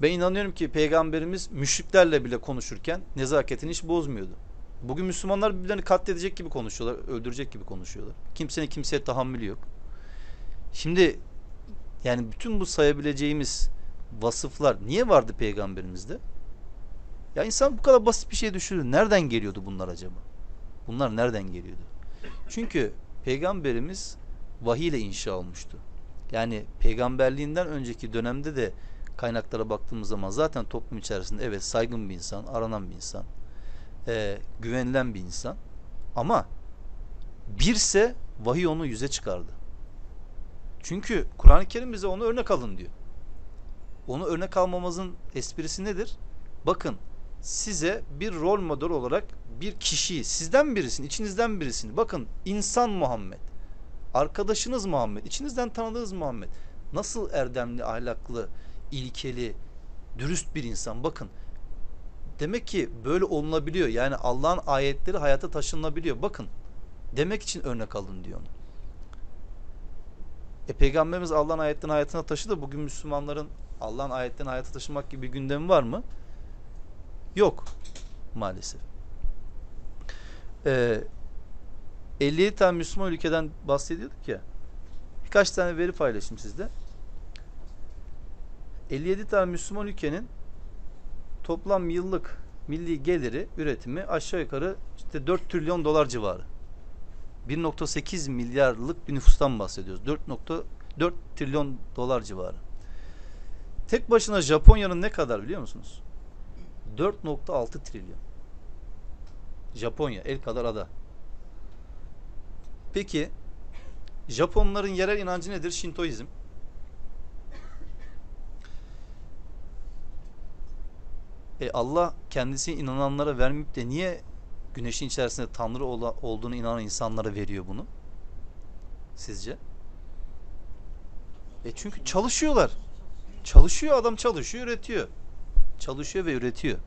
ben inanıyorum ki peygamberimiz müşriklerle bile konuşurken nezaketini hiç bozmuyordu. Bugün Müslümanlar birbirlerini katledecek gibi konuşuyorlar, öldürecek gibi konuşuyorlar. Kimsenin kimseye tahammülü yok. Şimdi yani bütün bu sayabileceğimiz vasıflar niye vardı peygamberimizde? Ya insan bu kadar basit bir şey düşünür. Nereden geliyordu bunlar acaba? Bunlar nereden geliyordu? Çünkü peygamberimiz vahiy ile inşa olmuştu. Yani peygamberliğinden önceki dönemde de kaynaklara baktığımız zaman zaten toplum içerisinde evet saygın bir insan, aranan bir insan, e, güvenilen bir insan. Ama birse vahiy onu yüze çıkardı. Çünkü Kur'an-ı Kerim bize onu örnek alın diyor. Onu örnek almamızın esprisi nedir? Bakın size bir rol model olarak bir kişiyi, sizden birisini, içinizden birisini, bakın insan Muhammed, arkadaşınız Muhammed, içinizden tanıdığınız Muhammed, nasıl erdemli, ahlaklı, ilkeli, dürüst bir insan, bakın. Demek ki böyle olunabiliyor. Yani Allah'ın ayetleri hayata taşınabiliyor. Bakın, demek için örnek alın diyor onu. E Peygamberimiz Allah'ın ayetlerini hayatına taşıdı. Bugün Müslümanların Allah'ın ayetlerini hayata taşımak gibi bir gündemi var mı? Yok. Maalesef. Ee, 57 tane Müslüman ülkeden bahsediyorduk ya. Birkaç tane veri paylaşayım sizde. 57 tane Müslüman ülkenin toplam yıllık milli geliri, üretimi aşağı yukarı işte 4 trilyon dolar civarı. 1.8 milyarlık bir nüfustan bahsediyoruz. 4.4 trilyon dolar civarı. Tek başına Japonya'nın ne kadar biliyor musunuz? 4.6 trilyon. Japonya el kadar ada. Peki Japonların yerel inancı nedir? Şintoizm. E Allah kendisi inananlara vermeyip de niye güneşin içerisinde Tanrı olduğunu inanan insanlara veriyor bunu? Sizce? E çünkü çalışıyorlar. Çalışıyor adam çalışıyor üretiyor. Çalışıyor ve üretiyor.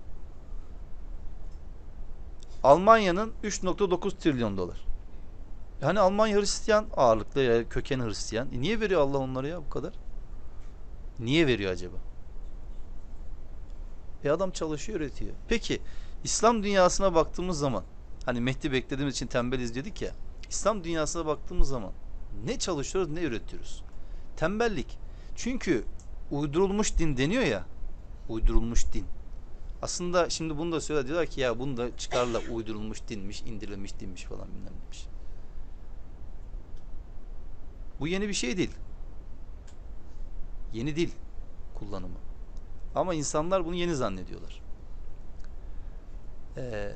Almanya'nın 3.9 trilyon dolar. Yani Almanya Hristiyan ağırlıklı ya köken Hristiyan. E niye veriyor Allah onları ya bu kadar? Niye veriyor acaba? E adam çalışıyor üretiyor. Peki İslam dünyasına baktığımız zaman hani Mehdi beklediğimiz için tembel izledik ya. İslam dünyasına baktığımız zaman ne çalışıyoruz ne üretiyoruz. Tembellik. Çünkü uydurulmuş din deniyor ya. Uydurulmuş din. Aslında şimdi bunu da söylüyor diyorlar ki ya bunu da çıkarla uydurulmuş dinmiş, indirilmiş dinmiş falan bilmem demiş. Bu yeni bir şey değil. Yeni dil kullanımı. Ama insanlar bunu yeni zannediyorlar. Ee,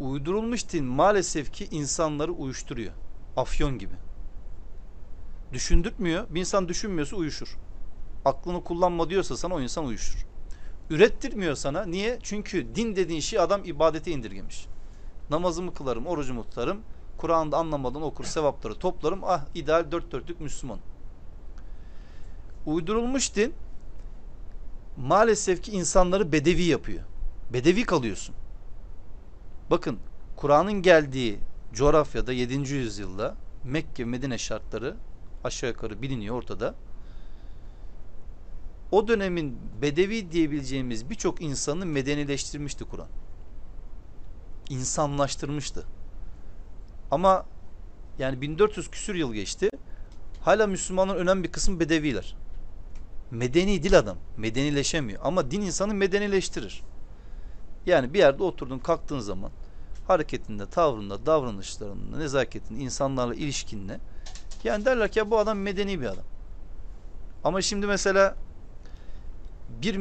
uydurulmuş din maalesef ki insanları uyuşturuyor. Afyon gibi. Düşündürtmüyor. Bir insan düşünmüyorsa uyuşur. Aklını kullanma diyorsa sana o insan uyuşur. Ürettirmiyor sana. Niye? Çünkü din dediğin şey adam ibadete indirgemiş. Namazımı kılarım, orucumu tutarım. Kur'an'da anlamadan okur, sevapları toplarım. Ah ideal dört dörtlük Müslüman. Uydurulmuş din maalesef ki insanları bedevi yapıyor. Bedevi kalıyorsun. Bakın Kur'an'ın geldiği coğrafyada 7. yüzyılda Mekke Medine şartları aşağı yukarı biliniyor ortada. O dönemin bedevi diyebileceğimiz birçok insanı medenileştirmişti Kur'an. İnsanlaştırmıştı. Ama yani 1400 küsür yıl geçti. Hala Müslümanların önemli bir kısmı bedeviler. Medeni dil adam. Medenileşemiyor. Ama din insanı medenileştirir. Yani bir yerde oturdun kalktığın zaman hareketinde, tavrında, davranışlarında, nezaketinde, insanlarla ilişkinle yani derler ki ya bu adam medeni bir adam. Ama şimdi mesela bir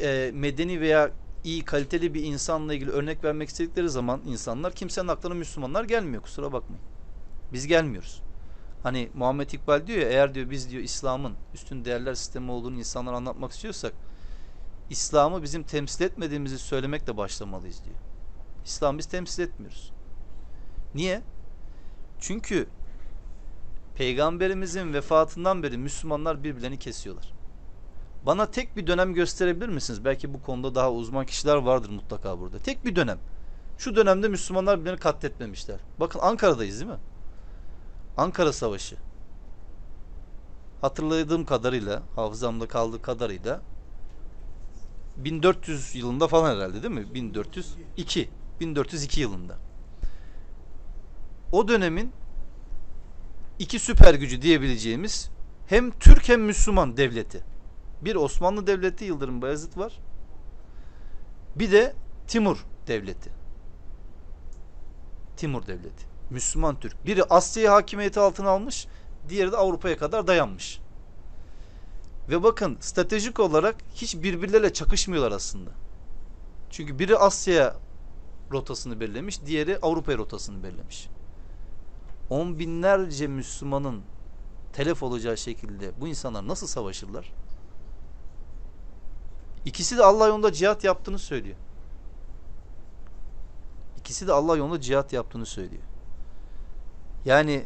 e, medeni veya iyi kaliteli bir insanla ilgili örnek vermek istedikleri zaman insanlar kimsenin aklına Müslümanlar gelmiyor kusura bakmayın. Biz gelmiyoruz. Hani Muhammed İkbal diyor ya eğer diyor biz diyor İslam'ın üstün değerler sistemi olduğunu insanlara anlatmak istiyorsak İslam'ı bizim temsil etmediğimizi söylemekle başlamalıyız diyor. İslam biz temsil etmiyoruz. Niye? Çünkü Peygamberimizin vefatından beri Müslümanlar birbirlerini kesiyorlar. Bana tek bir dönem gösterebilir misiniz? Belki bu konuda daha uzman kişiler vardır mutlaka burada. Tek bir dönem. Şu dönemde Müslümanlar birbirlerini katletmemişler. Bakın Ankara'dayız değil mi? Ankara Savaşı. Hatırladığım kadarıyla, hafızamda kaldığı kadarıyla 1400 yılında falan herhalde değil mi? 1402. 1402 yılında. O dönemin iki süper gücü diyebileceğimiz hem Türk hem Müslüman devleti. Bir Osmanlı Devleti Yıldırım Bayezid var. Bir de Timur Devleti. Timur Devleti. Müslüman Türk. Biri Asya'yı hakimiyeti altına almış, diğeri de Avrupa'ya kadar dayanmış. Ve bakın stratejik olarak hiç birbirleriyle çakışmıyorlar aslında. Çünkü biri Asya rotasını belirlemiş, diğeri Avrupa rotasını belirlemiş. On binlerce Müslümanın telef olacağı şekilde bu insanlar nasıl savaşırlar? İkisi de Allah yolunda cihat yaptığını söylüyor. İkisi de Allah yolunda cihat yaptığını söylüyor. Yani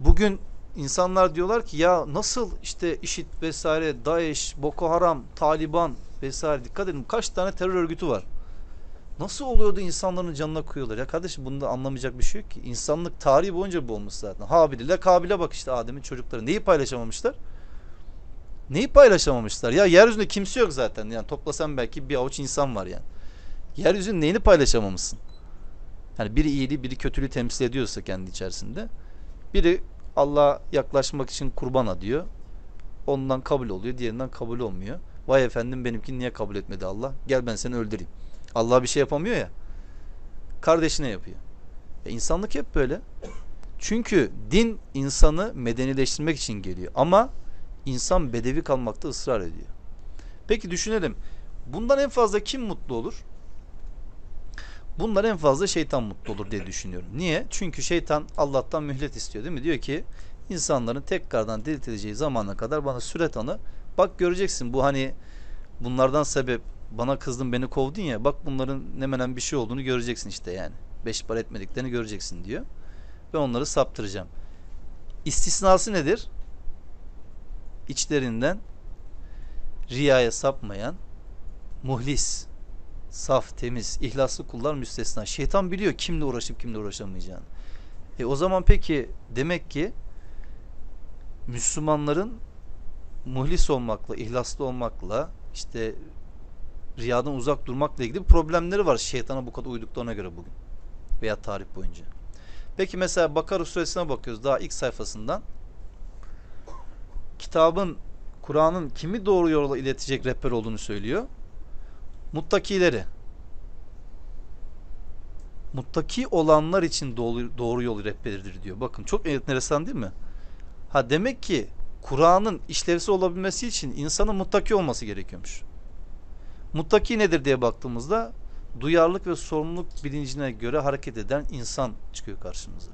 bugün insanlar diyorlar ki ya nasıl işte IŞİD vesaire, DAEŞ, Boko Haram, Taliban vesaire dikkat edin kaç tane terör örgütü var. Nasıl oluyordu insanların canına koyuyorlar? Ya kardeşim bunda anlamayacak bir şey yok ki. İnsanlık tarihi boyunca bu olmuş zaten. Habil ile Kabil'e bak işte Adem'in çocukları. Neyi paylaşamamışlar? Neyi paylaşamamışlar? Ya yeryüzünde kimse yok zaten. Yani toplasan belki bir avuç insan var yani. Yeryüzünün neyini paylaşamamışsın? Yani biri iyiliği, biri kötülüğü temsil ediyorsa kendi içerisinde. Biri Allah'a yaklaşmak için kurban adıyor. Ondan kabul oluyor, diğerinden kabul olmuyor. Vay efendim benimkini niye kabul etmedi Allah? Gel ben seni öldüreyim. Allah bir şey yapamıyor ya. Kardeşine yapıyor. E insanlık hep böyle. Çünkü din insanı medenileştirmek için geliyor. Ama insan bedevi kalmakta ısrar ediyor. Peki düşünelim. Bundan en fazla kim mutlu olur? Bunlar en fazla şeytan mutlu olur diye düşünüyorum. Niye? Çünkü şeytan Allah'tan mühlet istiyor değil mi? Diyor ki insanların tekrardan diriltileceği zamana kadar bana süre tanı. Bak göreceksin bu hani bunlardan sebep bana kızdın beni kovdun ya bak bunların ne menen bir şey olduğunu göreceksin işte yani. Beş par etmediklerini göreceksin diyor. Ve onları saptıracağım. İstisnası nedir? İçlerinden riyaya sapmayan muhlis, saf, temiz, ihlaslı kullar müstesna. Şeytan biliyor kimle uğraşıp kimle uğraşamayacağını. E o zaman peki demek ki Müslümanların muhlis olmakla, ihlaslı olmakla, işte riyadan uzak durmakla ilgili problemleri var şeytana bu kadar uyduklarına göre bugün veya tarih boyunca. Peki mesela Bakara suresine bakıyoruz daha ilk sayfasından. Kitabın, Kur'an'ın kimi doğru yola iletecek rehber olduğunu söylüyor. Muttakileri. Muttaki olanlar için doğru, doğru yol rehberidir diyor. Bakın çok enteresan değil mi? Ha demek ki Kur'an'ın işlevsi olabilmesi için insanın muttaki olması gerekiyormuş. Muttaki nedir diye baktığımızda duyarlılık ve sorumluluk bilincine göre hareket eden insan çıkıyor karşımıza.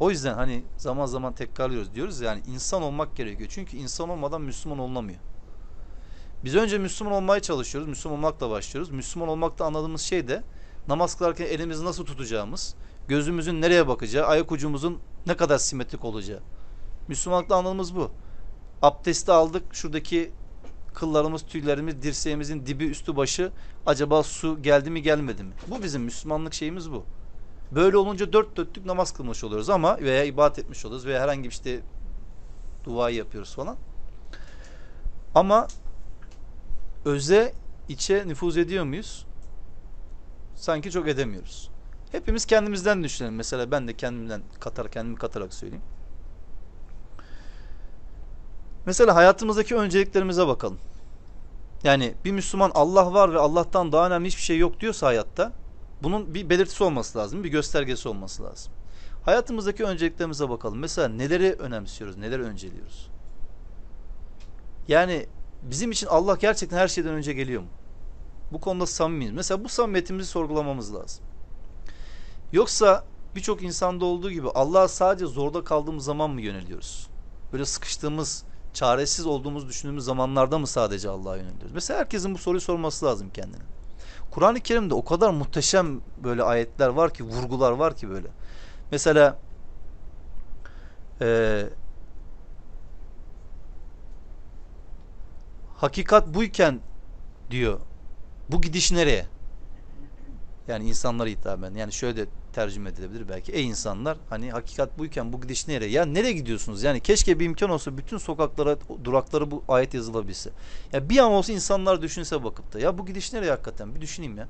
O yüzden hani zaman zaman tekrarlıyoruz diyoruz yani insan olmak gerekiyor. Çünkü insan olmadan Müslüman olunamıyor. Biz önce Müslüman olmaya çalışıyoruz. Müslüman olmakla başlıyoruz. Müslüman olmakta anladığımız şey de namaz kılarken elimizi nasıl tutacağımız, gözümüzün nereye bakacağı, ayak ucumuzun ne kadar simetrik olacağı. Müslümanlıkta anladığımız bu. Abdesti aldık. Şuradaki kıllarımız, tüylerimiz, dirseğimizin dibi, üstü başı acaba su geldi mi gelmedi mi? Bu bizim Müslümanlık şeyimiz bu. Böyle olunca dört dörtlük namaz kılmış oluyoruz ama veya ibadet etmiş oluyoruz veya herhangi bir işte duayı yapıyoruz falan. Ama öze içe nüfuz ediyor muyuz? Sanki çok edemiyoruz. Hepimiz kendimizden düşünelim. Mesela ben de kendimden katar kendimi katarak söyleyeyim. Mesela hayatımızdaki önceliklerimize bakalım. Yani bir Müslüman Allah var ve Allah'tan daha önemli hiçbir şey yok diyorsa hayatta bunun bir belirtisi olması lazım, bir göstergesi olması lazım. Hayatımızdaki önceliklerimize bakalım. Mesela neleri önemsiyoruz, neleri önceliyoruz? Yani bizim için Allah gerçekten her şeyden önce geliyor mu? Bu konuda samimiyiz. Mesela bu samimiyetimizi sorgulamamız lazım. Yoksa birçok insanda olduğu gibi Allah'a sadece zorda kaldığımız zaman mı yöneliyoruz? Böyle sıkıştığımız, çaresiz olduğumuz düşündüğümüz zamanlarda mı sadece Allah'a yöneliyoruz? Mesela herkesin bu soruyu sorması lazım kendine. Kur'an-ı Kerim'de o kadar muhteşem böyle ayetler var ki, vurgular var ki böyle. Mesela e, hakikat buyken diyor bu gidiş nereye? Yani insanlara hitaben. Yani şöyle de tercüme edilebilir belki. Ey insanlar hani hakikat buyken bu gidiş nereye? Ya nereye gidiyorsunuz? Yani keşke bir imkan olsa bütün sokaklara, duraklara bu ayet yazılabilse. Ya bir an olsa insanlar düşünse bakıp da ya bu gidiş nereye hakikaten? Bir düşüneyim ya.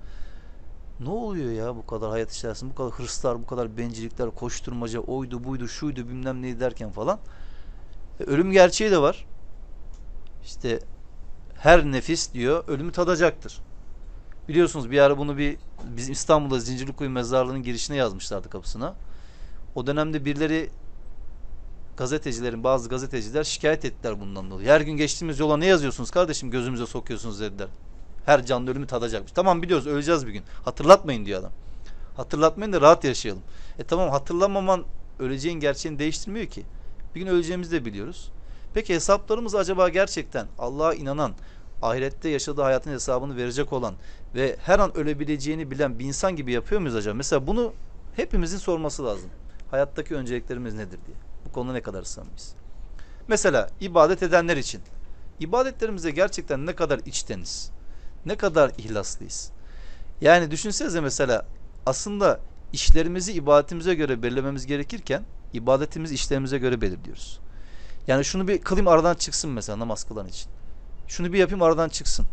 Ne oluyor ya bu kadar hayat içerisinde bu kadar hırslar, bu kadar bencillikler, koşturmaca, oydu, buydu, şuydu, bilmem neydi derken falan. E, ölüm gerçeği de var. İşte her nefis diyor ölümü tadacaktır. Biliyorsunuz bir ara bunu bir bizim İstanbul'da Zincirlikuyu mezarlığının girişine yazmışlardı kapısına. O dönemde birileri gazetecilerin bazı gazeteciler şikayet ettiler bundan dolayı. Her gün geçtiğimiz yola ne yazıyorsunuz kardeşim gözümüze sokuyorsunuz dediler. Her canlı ölümü tadacakmış. Tamam biliyoruz öleceğiz bir gün. Hatırlatmayın diyor adam. Hatırlatmayın da rahat yaşayalım. E tamam hatırlamaman öleceğin gerçeğini değiştirmiyor ki. Bir gün öleceğimizi de biliyoruz. Peki hesaplarımız acaba gerçekten Allah'a inanan, ahirette yaşadığı hayatın hesabını verecek olan ve her an ölebileceğini bilen bir insan gibi yapıyor muyuz acaba? Mesela bunu hepimizin sorması lazım. Hayattaki önceliklerimiz nedir diye. Bu konuda ne kadar samimiyiz? Mesela ibadet edenler için ibadetlerimize gerçekten ne kadar içteniz? Ne kadar ihlaslıyız? Yani düşünsenize mesela aslında işlerimizi ibadetimize göre belirlememiz gerekirken ibadetimizi işlerimize göre belirliyoruz. Yani şunu bir kılayım aradan çıksın mesela namaz kılan için. Şunu bir yapayım aradan çıksın.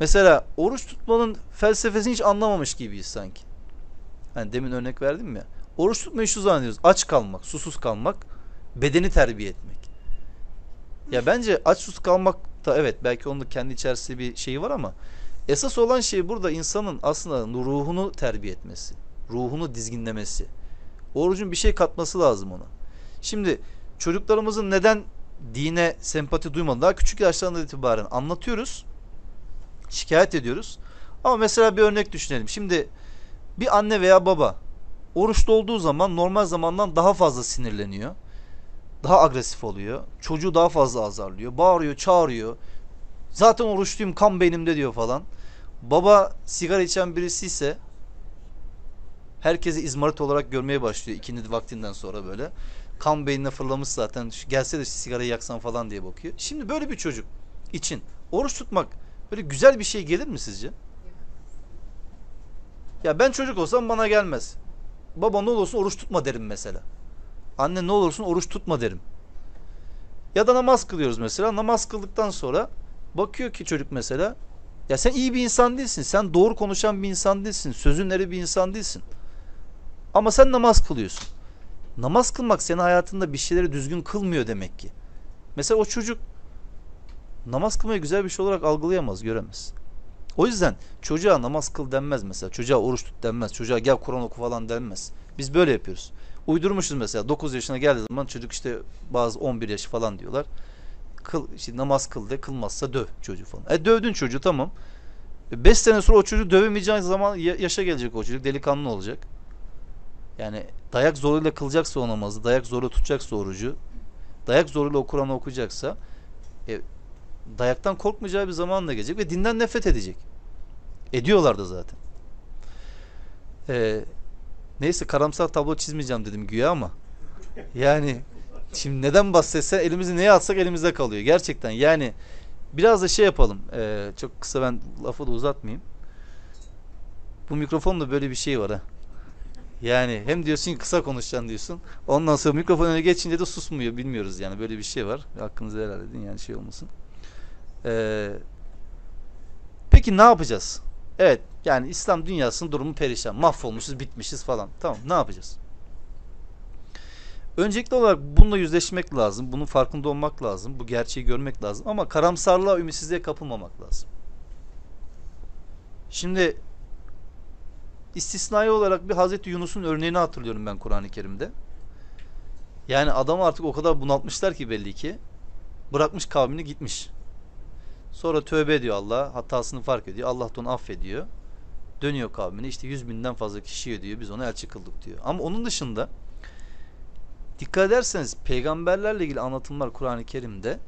Mesela oruç tutmanın felsefesini hiç anlamamış gibiyiz sanki. Hani demin örnek verdim ya. Oruç tutmayı şu zannediyoruz. Aç kalmak, susuz kalmak, bedeni terbiye etmek. Ya bence aç susuz kalmak da evet belki onun kendi içerisinde bir şeyi var ama esas olan şey burada insanın aslında ruhunu terbiye etmesi. Ruhunu dizginlemesi. Orucun bir şey katması lazım ona. Şimdi çocuklarımızın neden dine sempati duymadı. Daha küçük yaşlarından itibaren anlatıyoruz. Şikayet ediyoruz. Ama mesela bir örnek düşünelim. Şimdi bir anne veya baba oruçlu olduğu zaman normal zamandan daha fazla sinirleniyor. Daha agresif oluyor. Çocuğu daha fazla azarlıyor. Bağırıyor, çağırıyor. Zaten oruçluyum kan beynimde diyor falan. Baba sigara içen birisi ise herkesi izmarit olarak görmeye başlıyor ikindi vaktinden sonra böyle kan beynine fırlamış zaten. Gelse de sigarayı yaksan falan diye bakıyor. Şimdi böyle bir çocuk için oruç tutmak böyle güzel bir şey gelir mi sizce? Ya ben çocuk olsam bana gelmez. Baba ne olursun oruç tutma derim mesela. Anne ne olursun oruç tutma derim. Ya da namaz kılıyoruz mesela. Namaz kıldıktan sonra bakıyor ki çocuk mesela ya sen iyi bir insan değilsin. Sen doğru konuşan bir insan değilsin. Sözünleri bir insan değilsin. Ama sen namaz kılıyorsun namaz kılmak senin hayatında bir şeyleri düzgün kılmıyor demek ki. Mesela o çocuk namaz kılmayı güzel bir şey olarak algılayamaz, göremez. O yüzden çocuğa namaz kıl denmez mesela. Çocuğa oruç tut denmez. Çocuğa gel Kur'an oku falan denmez. Biz böyle yapıyoruz. Uydurmuşuz mesela 9 yaşına geldiği zaman çocuk işte bazı 11 yaş falan diyorlar. Kıl, işte namaz kıl de kılmazsa döv çocuğu falan. E dövdün çocuğu tamam. 5 sene sonra o çocuğu dövemeyeceğin zaman yaşa gelecek o çocuk delikanlı olacak. Yani dayak zoruyla kılacaksa o namazı, dayak zoruyla tutacaksa orucu, dayak zoruyla o Kur'an'ı okuyacaksa e, dayaktan korkmayacağı bir zaman da gelecek ve dinden nefret edecek. Ediyorlar da zaten. E, neyse karamsar tablo çizmeyeceğim dedim güya ama yani şimdi neden bahsetse elimizi neye atsak elimizde kalıyor. Gerçekten yani biraz da şey yapalım. E, çok kısa ben lafı da uzatmayayım. Bu mikrofonda böyle bir şey var ha. Yani hem diyorsun ki kısa konuşacaksın diyorsun. Ondan sonra mikrofon önüne geçince de susmuyor. Bilmiyoruz yani böyle bir şey var. Hakkınızı helal edin yani şey olmasın. Ee, peki ne yapacağız? Evet yani İslam dünyasının durumu perişan. Mahvolmuşuz, bitmişiz falan. Tamam ne yapacağız? Öncelikli olarak bununla yüzleşmek lazım. Bunun farkında olmak lazım. Bu gerçeği görmek lazım. Ama karamsarlığa, ümitsizliğe kapılmamak lazım. Şimdi istisnai olarak bir Hazreti Yunus'un örneğini hatırlıyorum ben Kur'an-ı Kerim'de. Yani adam artık o kadar bunaltmışlar ki belli ki. Bırakmış kavmini gitmiş. Sonra tövbe ediyor Allah. Hatasını fark ediyor. Allah da onu affediyor. Dönüyor kavmine. İşte yüz binden fazla kişiye diyor. Biz ona elçi kıldık diyor. Ama onun dışında dikkat ederseniz peygamberlerle ilgili anlatımlar Kur'an-ı Kerim'de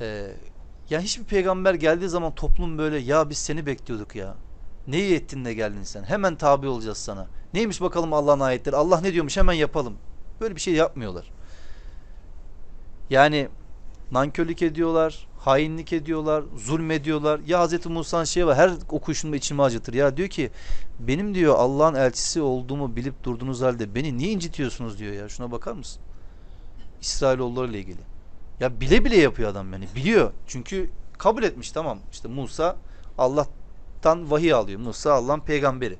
e, yani hiçbir peygamber geldiği zaman toplum böyle ya biz seni bekliyorduk ya. Ne iyi ettin de geldin sen. Hemen tabi olacağız sana. Neymiş bakalım Allah'ın ayetleri. Allah ne diyormuş hemen yapalım. Böyle bir şey yapmıyorlar. Yani nankörlük ediyorlar, hainlik ediyorlar, zulmediyorlar. Ya Hz. Musa'nın şey var her okuyuşumda içimi acıtır. Ya diyor ki benim diyor Allah'ın elçisi olduğumu bilip durduğunuz halde beni niye incitiyorsunuz diyor ya. Şuna bakar mısın? İsrailoğulları ile ilgili. Ya bile bile yapıyor adam beni. Biliyor. Çünkü kabul etmiş tamam. İşte Musa Allah'tan vahiy alıyor. Musa Allah'ın peygamberi.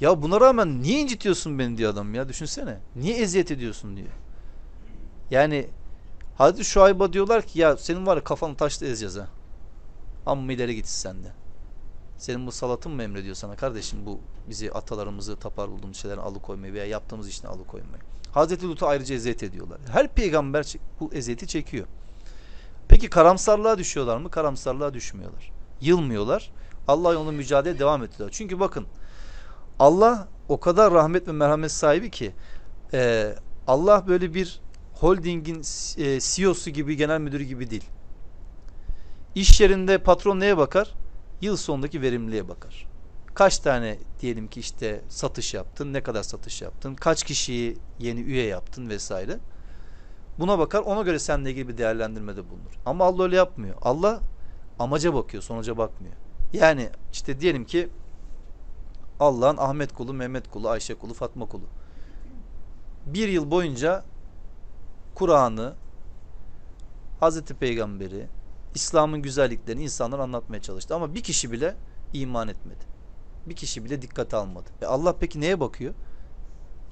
Ya buna rağmen niye incitiyorsun beni diyor adam ya. Düşünsene. Niye eziyet ediyorsun diyor. Yani Hazreti Şuayb'a diyorlar ki ya senin var ya kafanı taşla ezeceğiz ha. Amma ileri git sen de. Senin bu salatın mı emrediyor sana kardeşim bu bizi atalarımızı tapar bulduğumuz şeylerden alıkoymayı veya yaptığımız işten alıkoymayı. Hazreti Lut'u ayrıca eziyet ediyorlar. Her peygamber bu eziyeti çekiyor. Peki karamsarlığa düşüyorlar mı? Karamsarlığa düşmüyorlar. Yılmıyorlar. Allah yolunda mücadele devam ediyorlar. Çünkü bakın Allah o kadar rahmet ve merhamet sahibi ki e, Allah böyle bir holdingin e, CEO'su gibi genel müdürü gibi değil. İş yerinde patron neye bakar? Yıl sonundaki verimliliğe bakar. Kaç tane diyelim ki işte satış yaptın, ne kadar satış yaptın, kaç kişiyi yeni üye yaptın vesaire. Buna bakar, ona göre seninle ilgili bir değerlendirmede bulunur. Ama Allah öyle yapmıyor. Allah amaca bakıyor, sonuca bakmıyor. Yani işte diyelim ki Allah'ın Ahmet kulu, Mehmet kulu, Ayşe kulu, Fatma kulu. Bir yıl boyunca Kur'an'ı, Hazreti Peygamberi, İslam'ın güzelliklerini insanlar anlatmaya çalıştı. Ama bir kişi bile iman etmedi. Bir kişi bile dikkate almadı. E Allah peki neye bakıyor?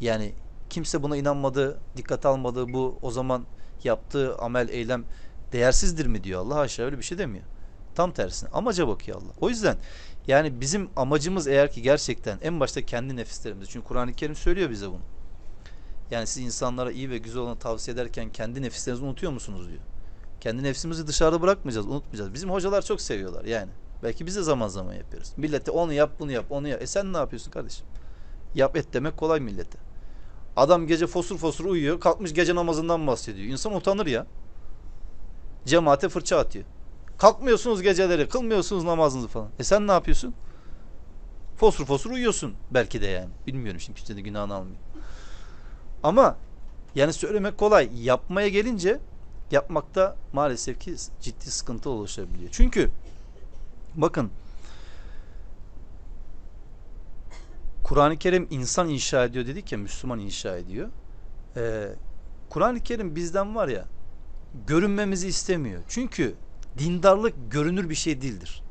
Yani kimse buna inanmadı, dikkate almadı. Bu o zaman yaptığı amel, eylem değersizdir mi diyor Allah aşağı öyle bir şey demiyor. Tam tersine amaca bakıyor Allah. O yüzden yani bizim amacımız eğer ki gerçekten en başta kendi nefislerimiz. Çünkü Kur'an-ı Kerim söylüyor bize bunu. Yani siz insanlara iyi ve güzel olanı tavsiye ederken kendi nefislerinizi unutuyor musunuz diyor. Kendi nefsimizi dışarıda bırakmayacağız, unutmayacağız. Bizim hocalar çok seviyorlar yani. Belki biz de zaman zaman yapıyoruz. Millete onu yap, bunu yap, onu yap. E sen ne yapıyorsun kardeşim? Yap et demek kolay millete. Adam gece fosur fosur uyuyor, kalkmış gece namazından bahsediyor. İnsan utanır ya. Cemaate fırça atıyor. Kalkmıyorsunuz geceleri, kılmıyorsunuz namazınızı falan. E sen ne yapıyorsun? Fosur fosur uyuyorsun belki de yani. Bilmiyorum şimdi kimse de günahını almıyor. Ama yani söylemek kolay. Yapmaya gelince yapmakta maalesef ki ciddi sıkıntı oluşabiliyor. Çünkü bakın Kur'an-ı Kerim insan inşa ediyor dedik ya Müslüman inşa ediyor. Ee, Kur'an-ı Kerim bizden var ya görünmemizi istemiyor. Çünkü dindarlık görünür bir şey değildir.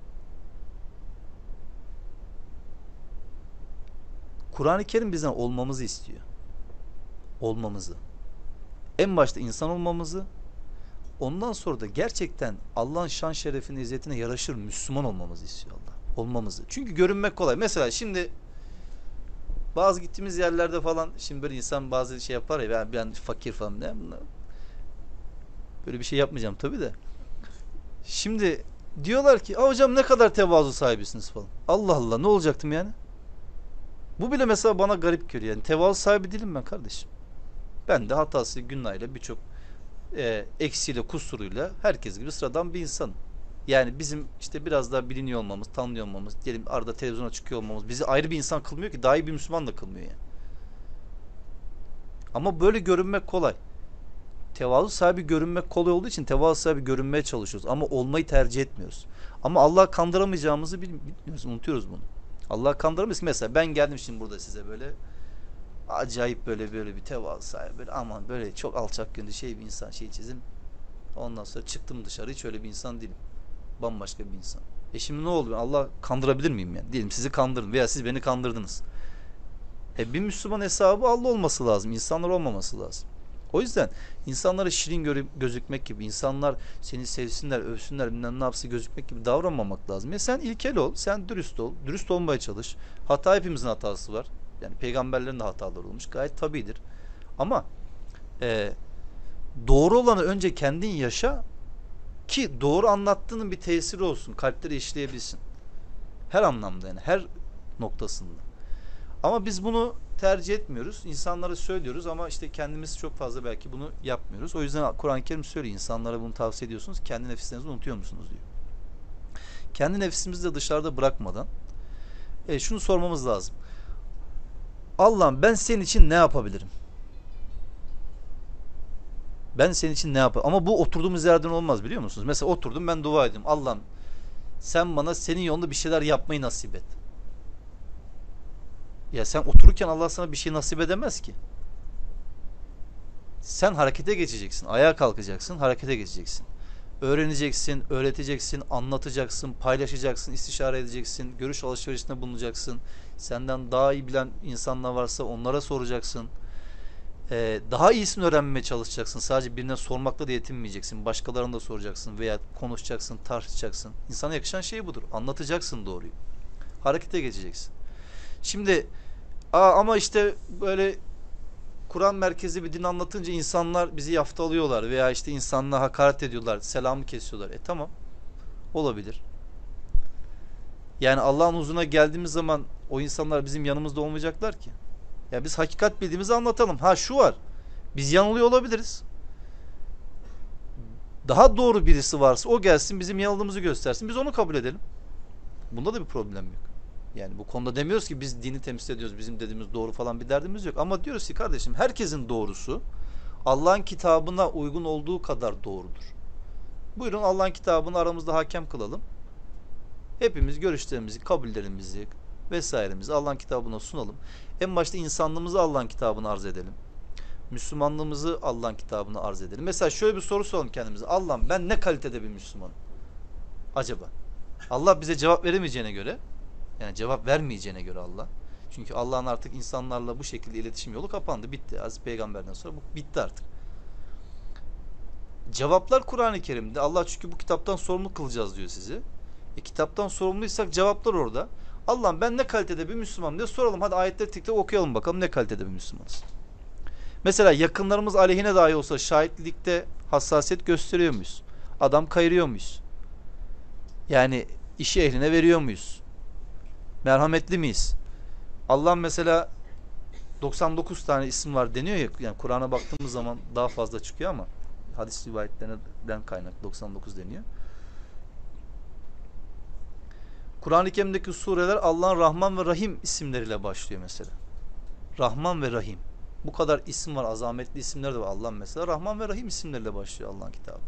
Kur'an-ı Kerim bizden olmamızı istiyor. Olmamızı. En başta insan olmamızı, ondan sonra da gerçekten Allah'ın şan şerefine, izzetine yaraşır Müslüman olmamızı istiyor Allah. Olmamızı. Çünkü görünmek kolay. Mesela şimdi bazı gittiğimiz yerlerde falan şimdi böyle insan bazı şey yapar ya ben, ben fakir falan ne böyle bir şey yapmayacağım tabi de. Şimdi diyorlar ki hocam ne kadar tevazu sahibisiniz falan. Allah Allah ne olacaktım yani? Bu bile mesela bana garip geliyor. Yani tevazu sahibi değilim ben kardeşim. Ben de hatası günahıyla birçok e, eksiyle kusuruyla herkes gibi sıradan bir insanım. Yani bizim işte biraz daha biliniyor olmamız, tanınıyor olmamız, diyelim arada televizyona çıkıyor olmamız bizi ayrı bir insan kılmıyor ki daha iyi bir Müslüman da kılmıyor yani. Ama böyle görünmek kolay. Tevazu sahibi görünmek kolay olduğu için tevazu sahibi görünmeye çalışıyoruz ama olmayı tercih etmiyoruz. Ama Allah kandıramayacağımızı bilmiyoruz, unutuyoruz bunu. Allah kandırmaz. Mesela ben geldim şimdi burada size böyle acayip böyle böyle bir tevazu sahibi böyle aman böyle çok alçak gönüllü şey bir insan şey çizim. Ondan sonra çıktım dışarı hiç öyle bir insan değilim. Bambaşka bir insan. E şimdi ne oldu? Allah kandırabilir miyim yani? Diyelim sizi kandırdım veya siz beni kandırdınız. E bir Müslüman hesabı Allah olması lazım. insanlar olmaması lazım. O yüzden insanlara şirin göre, gözükmek gibi, insanlar seni sevsinler, övsünler, bilmem ne yapsın gözükmek gibi davranmamak lazım. Ya sen ilkel ol, sen dürüst ol, dürüst olmaya çalış. Hata hepimizin hatası var. Yani peygamberlerin de hataları olmuş. Gayet tabidir. Ama e, doğru olanı önce kendin yaşa ki doğru anlattığının bir tesiri olsun. Kalpleri işleyebilsin. Her anlamda yani her noktasında. Ama biz bunu tercih etmiyoruz. İnsanlara söylüyoruz ama işte kendimiz çok fazla belki bunu yapmıyoruz. O yüzden Kur'an-ı Kerim söylüyor. İnsanlara bunu tavsiye ediyorsunuz. Kendi nefislerinizi unutuyor musunuz diyor. Kendi nefsimizi de dışarıda bırakmadan e, şunu sormamız lazım. Allah'ım ben senin için ne yapabilirim? Ben senin için ne yapayım? Ama bu oturduğumuz yerden olmaz biliyor musunuz? Mesela oturdum ben dua edeyim. Allah'ım sen bana senin yolunda bir şeyler yapmayı nasip et. Ya sen otururken Allah sana bir şey nasip edemez ki. Sen harekete geçeceksin. Ayağa kalkacaksın, harekete geçeceksin. Öğreneceksin, öğreteceksin, anlatacaksın, paylaşacaksın, istişare edeceksin, görüş alışverişinde bulunacaksın. Senden daha iyi bilen insanlar varsa onlara soracaksın. Ee, daha iyisini öğrenmeye çalışacaksın. Sadece birine sormakla da yetinmeyeceksin. Başkalarına da soracaksın veya konuşacaksın, tartışacaksın. İnsana yakışan şey budur. Anlatacaksın doğruyu. Harekete geçeceksin. Şimdi aa, ama işte böyle Kur'an merkezi bir din anlatınca insanlar bizi yaftalıyorlar veya işte insanlığa hakaret ediyorlar, selamı kesiyorlar. E tamam. Olabilir. Yani Allah'ın huzuruna geldiğimiz zaman o insanlar bizim yanımızda olmayacaklar ki. Ya biz hakikat bildiğimizi anlatalım. Ha şu var. Biz yanılıyor olabiliriz. Daha doğru birisi varsa o gelsin bizim yanıldığımızı göstersin. Biz onu kabul edelim. Bunda da bir problem yok. Yani bu konuda demiyoruz ki biz dini temsil ediyoruz. Bizim dediğimiz doğru falan bir derdimiz yok. Ama diyoruz ki kardeşim herkesin doğrusu Allah'ın kitabına uygun olduğu kadar doğrudur. Buyurun Allah'ın kitabını aramızda hakem kılalım. Hepimiz görüşlerimizi, kabullerimizi vesairemizi Allah'ın kitabına sunalım. En başta insanlığımızı Allah'ın kitabına arz edelim. Müslümanlığımızı Allah'ın kitabına arz edelim. Mesela şöyle bir soru soralım kendimize. Allah'ım ben ne kalitede bir Müslümanım? Acaba? Allah bize cevap veremeyeceğine göre yani cevap vermeyeceğine göre Allah. Çünkü Allah'ın artık insanlarla bu şekilde iletişim yolu kapandı. Bitti. Aziz peygamberden sonra bu bitti artık. Cevaplar Kur'an-ı Kerim'de. Allah çünkü bu kitaptan sorumlu kılacağız diyor sizi. E, kitaptan sorumluysak cevaplar orada. Allah'ım ben ne kalitede bir Müslümanım diye soralım. Hadi ayetleri tek tek okuyalım bakalım ne kalitede bir Müslümanız. Mesela yakınlarımız aleyhine dahi olsa şahitlikte hassasiyet gösteriyor muyuz? Adam kayırıyor muyuz? Yani işi ehline veriyor muyuz? Merhametli miyiz? Allah mesela 99 tane isim var deniyor ya yani Kur'an'a baktığımız zaman daha fazla çıkıyor ama hadis rivayetlerinden kaynak 99 deniyor. Kur'an-ı Kerim'deki sureler Allah'ın Rahman ve Rahim isimleriyle başlıyor mesela. Rahman ve Rahim. Bu kadar isim var, azametli isimler de var. Allah mesela Rahman ve Rahim isimleriyle başlıyor Allah'ın kitabı.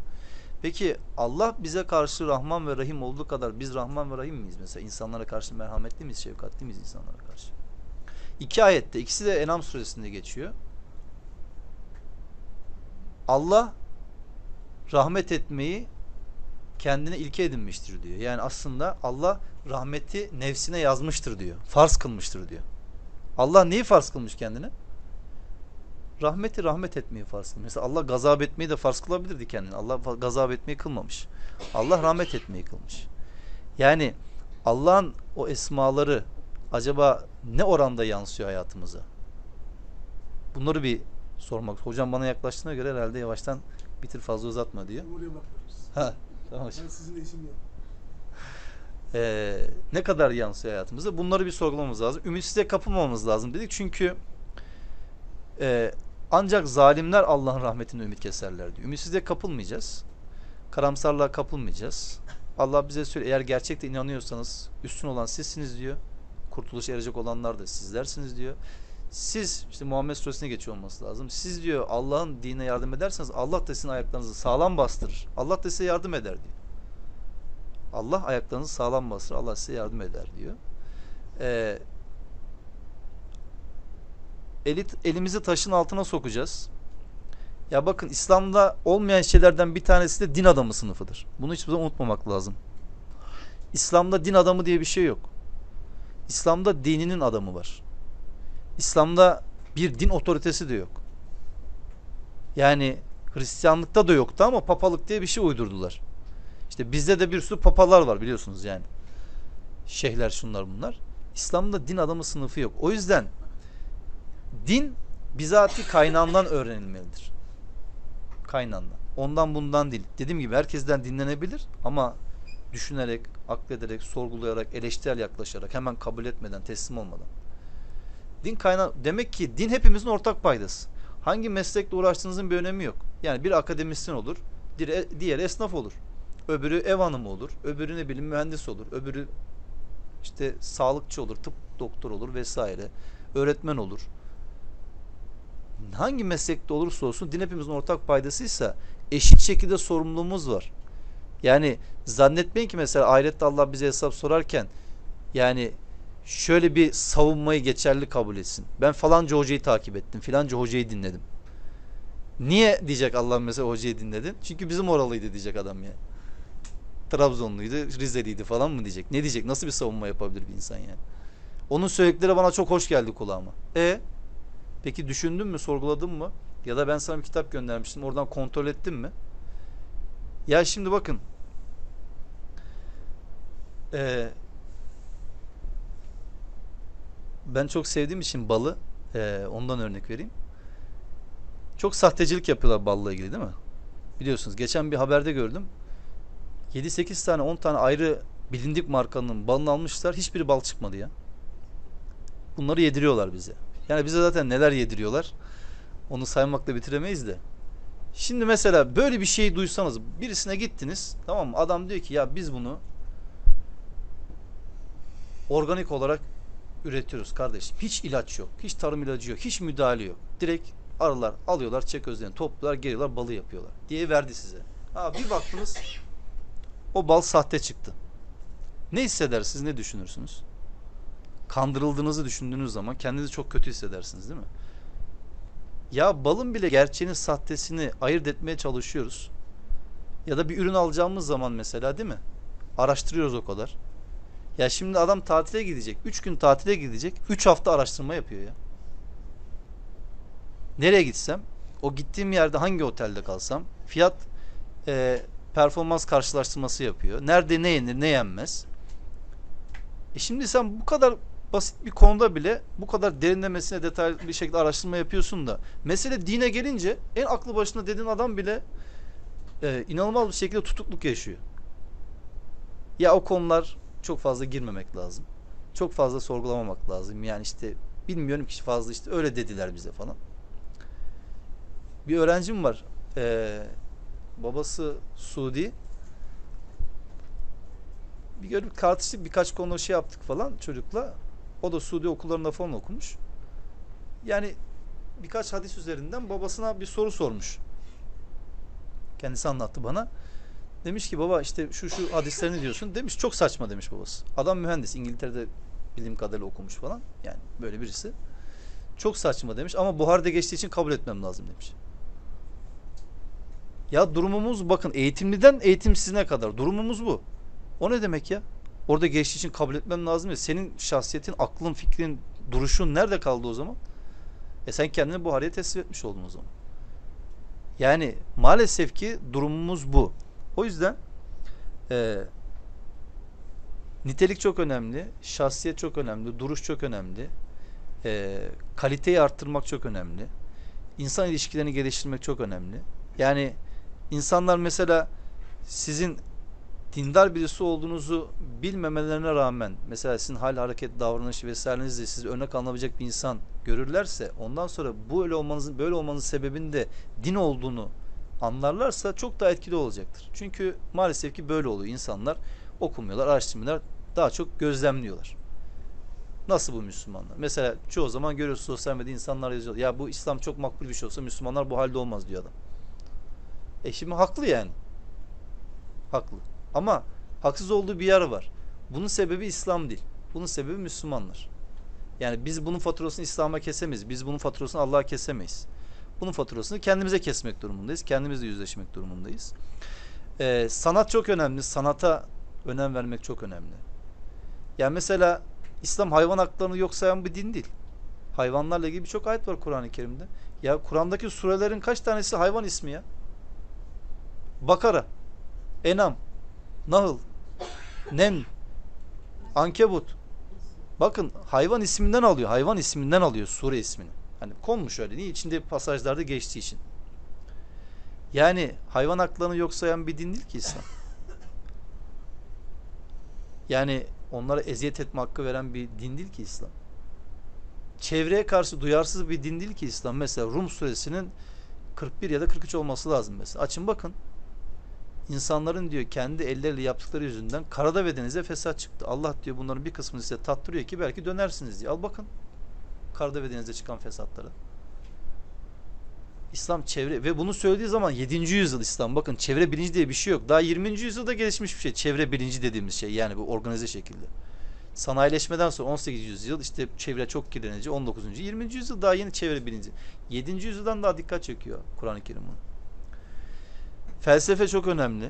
Peki Allah bize karşı Rahman ve Rahim olduğu kadar biz Rahman ve Rahim miyiz? Mesela insanlara karşı merhametli miyiz, şefkatli miyiz insanlara karşı? İki ayette, ikisi de Enam suresinde geçiyor. Allah rahmet etmeyi kendine ilke edinmiştir diyor. Yani aslında Allah rahmeti nefsine yazmıştır diyor. Farz kılmıştır diyor. Allah neyi farz kılmış kendine? Rahmeti rahmet etmeyi farz kılmış. Mesela Allah gazap etmeyi de farz kılabilirdi kendine. Allah gazap etmeyi kılmamış. Allah rahmet etmeyi kılmış. Yani Allah'ın o esmaları acaba ne oranda yansıyor hayatımıza? Bunları bir sormak. Hocam bana yaklaştığına göre herhalde yavaştan bitir fazla uzatma diyor. Ha, tamam hocam. Ben sizin yok. Ee, ne kadar yansıyor hayatımıza? Bunları bir sorgulamamız lazım. Ümitsizliğe kapılmamamız lazım dedik. Çünkü e, ancak zalimler Allah'ın rahmetine ümit keserler diyor. Ümitsizliğe kapılmayacağız. Karamsarlığa kapılmayacağız. Allah bize söylüyor eğer gerçekten inanıyorsanız üstün olan sizsiniz diyor. Kurtuluş erecek olanlar da sizlersiniz diyor. Siz işte Muhammed Suresine geçiyor olması lazım. Siz diyor Allah'ın dinine yardım ederseniz Allah da sizin ayaklarınızı sağlam bastırır. Allah da size yardım eder diyor. Allah ayaklarınızı sağlam bastırır. Allah size yardım eder diyor. Ee, elit elimizi taşın altına sokacağız. Ya bakın İslam'da olmayan şeylerden bir tanesi de din adamı sınıfıdır. Bunu hiçbir zaman unutmamak lazım. İslam'da din adamı diye bir şey yok. İslam'da dininin adamı var. İslam'da bir din otoritesi de yok. Yani Hristiyanlıkta da yoktu ama papalık diye bir şey uydurdular. İşte bizde de bir sürü papalar var biliyorsunuz yani. Şeyhler şunlar bunlar. İslam'da din adamı sınıfı yok. O yüzden din bizatihi kaynağından öğrenilmelidir. Kaynağından. Ondan bundan değil. Dediğim gibi herkesten dinlenebilir ama düşünerek, aklederek, sorgulayarak, eleştirel yaklaşarak, hemen kabul etmeden, teslim olmadan. Din kaynağı demek ki din hepimizin ortak paydası. Hangi meslekle uğraştığınızın bir önemi yok. Yani bir akademisyen olur, diğer esnaf olur. Öbürü ev hanımı olur, öbürü ne bileyim mühendis olur, öbürü işte sağlıkçı olur, tıp doktor olur vesaire. Öğretmen olur. Hangi meslekte olursa olsun din hepimizin ortak paydasıysa eşit şekilde sorumluluğumuz var. Yani zannetmeyin ki mesela ahirette Allah bize hesap sorarken yani şöyle bir savunmayı geçerli kabul etsin. Ben falanca hocayı takip ettim, filanca hocayı dinledim. Niye diyecek Allah mesela hocayı dinledin? Çünkü bizim oralıydı diyecek adam ya. Trabzonluydu, Rizeliydi falan mı diyecek? Ne diyecek? Nasıl bir savunma yapabilir bir insan yani? Onun söyledikleri bana çok hoş geldi kulağıma. E peki düşündün mü, sorguladın mı? Ya da ben sana bir kitap göndermiştim. Oradan kontrol ettin mi? Ya şimdi bakın. Ee, ben çok sevdiğim için balı e, ondan örnek vereyim. Çok sahtecilik yapıyorlar balla ilgili değil mi? Biliyorsunuz geçen bir haberde gördüm. 7-8 tane 10 tane ayrı bilindik markanın balını almışlar. Hiçbiri bal çıkmadı ya. Bunları yediriyorlar bize. Yani bize zaten neler yediriyorlar. Onu saymakla bitiremeyiz de. Şimdi mesela böyle bir şey duysanız birisine gittiniz tamam mı? Adam diyor ki ya biz bunu organik olarak üretiyoruz kardeşim. Hiç ilaç yok. Hiç tarım ilacı yok. Hiç müdahale yok. Direkt arılar alıyorlar çek özlerini topluyorlar geliyorlar balı yapıyorlar diye verdi size. Ha bir baktınız o bal sahte çıktı. Ne hissedersiniz ne düşünürsünüz? Kandırıldığınızı düşündüğünüz zaman kendinizi çok kötü hissedersiniz değil mi? Ya balın bile gerçeğinin sahtesini ayırt etmeye çalışıyoruz. Ya da bir ürün alacağımız zaman mesela değil mi? Araştırıyoruz o kadar. Ya şimdi adam tatile gidecek. 3 gün tatile gidecek. 3 hafta araştırma yapıyor ya. Nereye gitsem? O gittiğim yerde hangi otelde kalsam? Fiyat e, performans karşılaştırması yapıyor. Nerede ne yenir ne yenmez. E şimdi sen bu kadar basit bir konuda bile bu kadar derinlemesine detaylı bir şekilde araştırma yapıyorsun da mesele dine gelince en aklı başında dediğin adam bile e, inanılmaz bir şekilde tutukluk yaşıyor. Ya o konular çok fazla girmemek lazım. Çok fazla sorgulamamak lazım. Yani işte bilmiyorum ki fazla işte öyle dediler bize falan. Bir öğrencim var. Ee, babası Suudi. Bir görüp tartıştık birkaç konu şey yaptık falan çocukla. O da Suudi okullarında falan okumuş. Yani birkaç hadis üzerinden babasına bir soru sormuş. Kendisi anlattı bana. Demiş ki baba işte şu şu hadislerini diyorsun. Demiş çok saçma demiş babası. Adam mühendis İngiltere'de bilim kadarıyla okumuş falan. Yani böyle birisi. Çok saçma demiş ama Buhar'da geçtiği için kabul etmem lazım demiş. Ya durumumuz bakın eğitimliden eğitimsizine kadar durumumuz bu. O ne demek ya? Orada geçtiği için kabul etmem lazım ya. Senin şahsiyetin, aklın, fikrin, duruşun nerede kaldı o zaman? E sen kendini Buhari'ye teslim etmiş oldun o zaman. Yani maalesef ki durumumuz bu. O yüzden e, nitelik çok önemli, şahsiyet çok önemli, duruş çok önemli, e, kaliteyi arttırmak çok önemli, insan ilişkilerini geliştirmek çok önemli. Yani insanlar mesela sizin dindar birisi olduğunuzu bilmemelerine rağmen mesela sizin hal, hareket, davranış vesairenizle sizi örnek alınabilecek bir insan görürlerse ondan sonra bu öyle olmanızın böyle olmanızın sebebinin de din olduğunu anlarlarsa çok daha etkili olacaktır. Çünkü maalesef ki böyle oluyor. İnsanlar okumuyorlar, araştırmıyorlar. Daha çok gözlemliyorlar. Nasıl bu Müslümanlar? Mesela çoğu zaman görüyoruz sosyal medyada insanlar yazıyor. Ya bu İslam çok makbul bir şey olsa Müslümanlar bu halde olmaz diyor adam. E şimdi haklı yani. Haklı. Ama haksız olduğu bir yer var. Bunun sebebi İslam değil. Bunun sebebi Müslümanlar. Yani biz bunun faturasını İslam'a kesemeyiz. Biz bunun faturasını Allah'a kesemeyiz. Bunun faturasını kendimize kesmek durumundayız. Kendimizle yüzleşmek durumundayız. Ee, sanat çok önemli. Sanata önem vermek çok önemli. Yani mesela İslam hayvan haklarını yok sayan bir din değil. Hayvanlarla ilgili birçok ayet var Kur'an-ı Kerim'de. Ya Kur'an'daki surelerin kaç tanesi hayvan ismi ya? Bakara, Enam, Nahl, Nem, Ankebut. Bakın hayvan isminden alıyor. Hayvan isminden alıyor sure ismini. Hani konmuş öyle. Niye? İçinde pasajlarda geçtiği için. Yani hayvan haklarını yok sayan bir din değil ki İslam. Yani onlara eziyet etme hakkı veren bir din değil ki İslam. Çevreye karşı duyarsız bir din değil ki İslam. Mesela Rum suresinin 41 ya da 43 olması lazım mesela. Açın bakın. İnsanların diyor kendi elleriyle yaptıkları yüzünden karada ve denize fesat çıktı. Allah diyor bunların bir kısmını size tattırıyor ki belki dönersiniz diye. Al bakın. Karada ve denizde çıkan fesatları. İslam çevre ve bunu söylediği zaman 7. yüzyıl İslam. Bakın çevre bilinci diye bir şey yok. Daha 20. yüzyılda gelişmiş bir şey. Çevre bilinci dediğimiz şey. Yani bu organize şekilde. Sanayileşmeden sonra 18. yüzyıl işte çevre çok kirlenici. 19. 20. yüzyıl daha yeni çevre bilinci. 7. yüzyıldan daha dikkat çekiyor Kur'an-ı Kerim bunu. Felsefe çok önemli.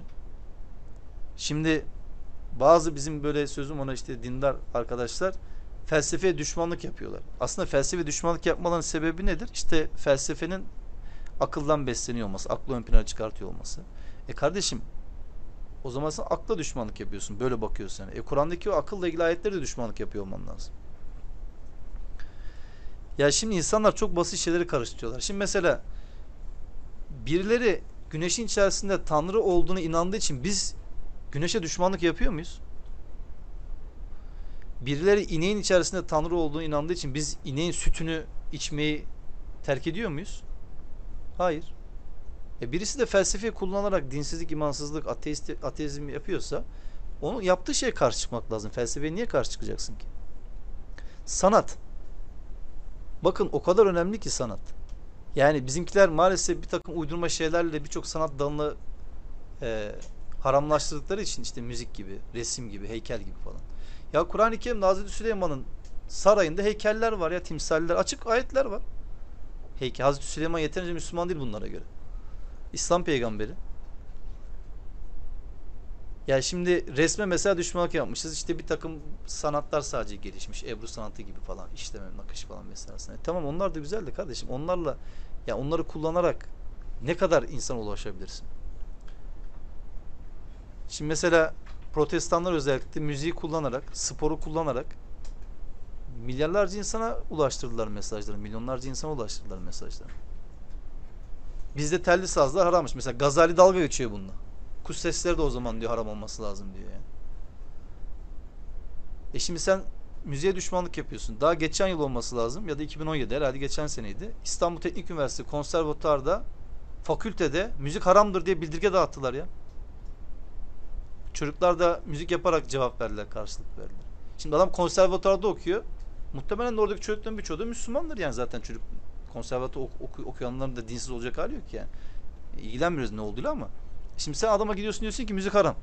Şimdi bazı bizim böyle sözüm ona işte dindar arkadaşlar felsefeye düşmanlık yapıyorlar. Aslında felsefe düşmanlık yapmaların sebebi nedir? İşte felsefenin akıldan besleniyor olması, aklı ön plana çıkartıyor olması. E kardeşim o zaman sen akla düşmanlık yapıyorsun. Böyle bakıyorsun. Yani. E Kur'an'daki o akılla ilgili ayetleri de düşmanlık yapıyor olman lazım. Ya şimdi insanlar çok basit şeyleri karıştırıyorlar. Şimdi mesela birileri güneşin içerisinde Tanrı olduğunu inandığı için biz güneşe düşmanlık yapıyor muyuz? Birileri ineğin içerisinde Tanrı olduğunu inandığı için biz ineğin sütünü içmeyi terk ediyor muyuz? Hayır. E birisi de felsefeyi kullanarak dinsizlik, imansızlık, ateist, ateizm yapıyorsa onun yaptığı şeye karşı çıkmak lazım. Felsefeye niye karşı çıkacaksın ki? Sanat. Bakın o kadar önemli ki sanat. Yani bizimkiler maalesef bir takım uydurma şeylerle birçok sanat dalını e, haramlaştırdıkları için işte müzik gibi, resim gibi, heykel gibi falan. Ya Kur'an-ı Kerim'de Hazreti Süleyman'ın sarayında heykeller var ya timsaller, açık ayetler var. Heykel. Hazreti Süleyman yeterince Müslüman değil bunlara göre. İslam peygamberi. Yani şimdi resme mesela düşmanlık yapmışız. İşte bir takım sanatlar sadece gelişmiş. Ebru sanatı gibi falan. işleme, nakış falan mesela. E tamam onlar da güzel de kardeşim. Onlarla ya onları kullanarak ne kadar insan ulaşabilirsin? Şimdi mesela protestanlar özellikle müziği kullanarak, sporu kullanarak milyarlarca insana ulaştırdılar mesajları. Milyonlarca insana ulaştırdılar mesajları. Bizde telli sazlar harammış. Mesela Gazali dalga geçiyor bununla. Kuş sesleri de o zaman diyor haram olması lazım diyor yani. E şimdi sen müziğe düşmanlık yapıyorsun. Daha geçen yıl olması lazım ya da 2017 herhalde geçen seneydi. İstanbul Teknik Üniversitesi konservatuarda fakültede müzik haramdır diye bildirge dağıttılar ya. Çocuklar da müzik yaparak cevap verdiler, karşılık verdiler. Şimdi adam konservatuarda okuyor. Muhtemelen oradaki çocukların birçoğu da Müslümandır yani zaten çocuk konservatuar oku, okuyanların da dinsiz olacak hali yok yani. İlgilenmiyoruz ne olduğuyla ama. Şimdi sen adama gidiyorsun diyorsun ki müzik haram.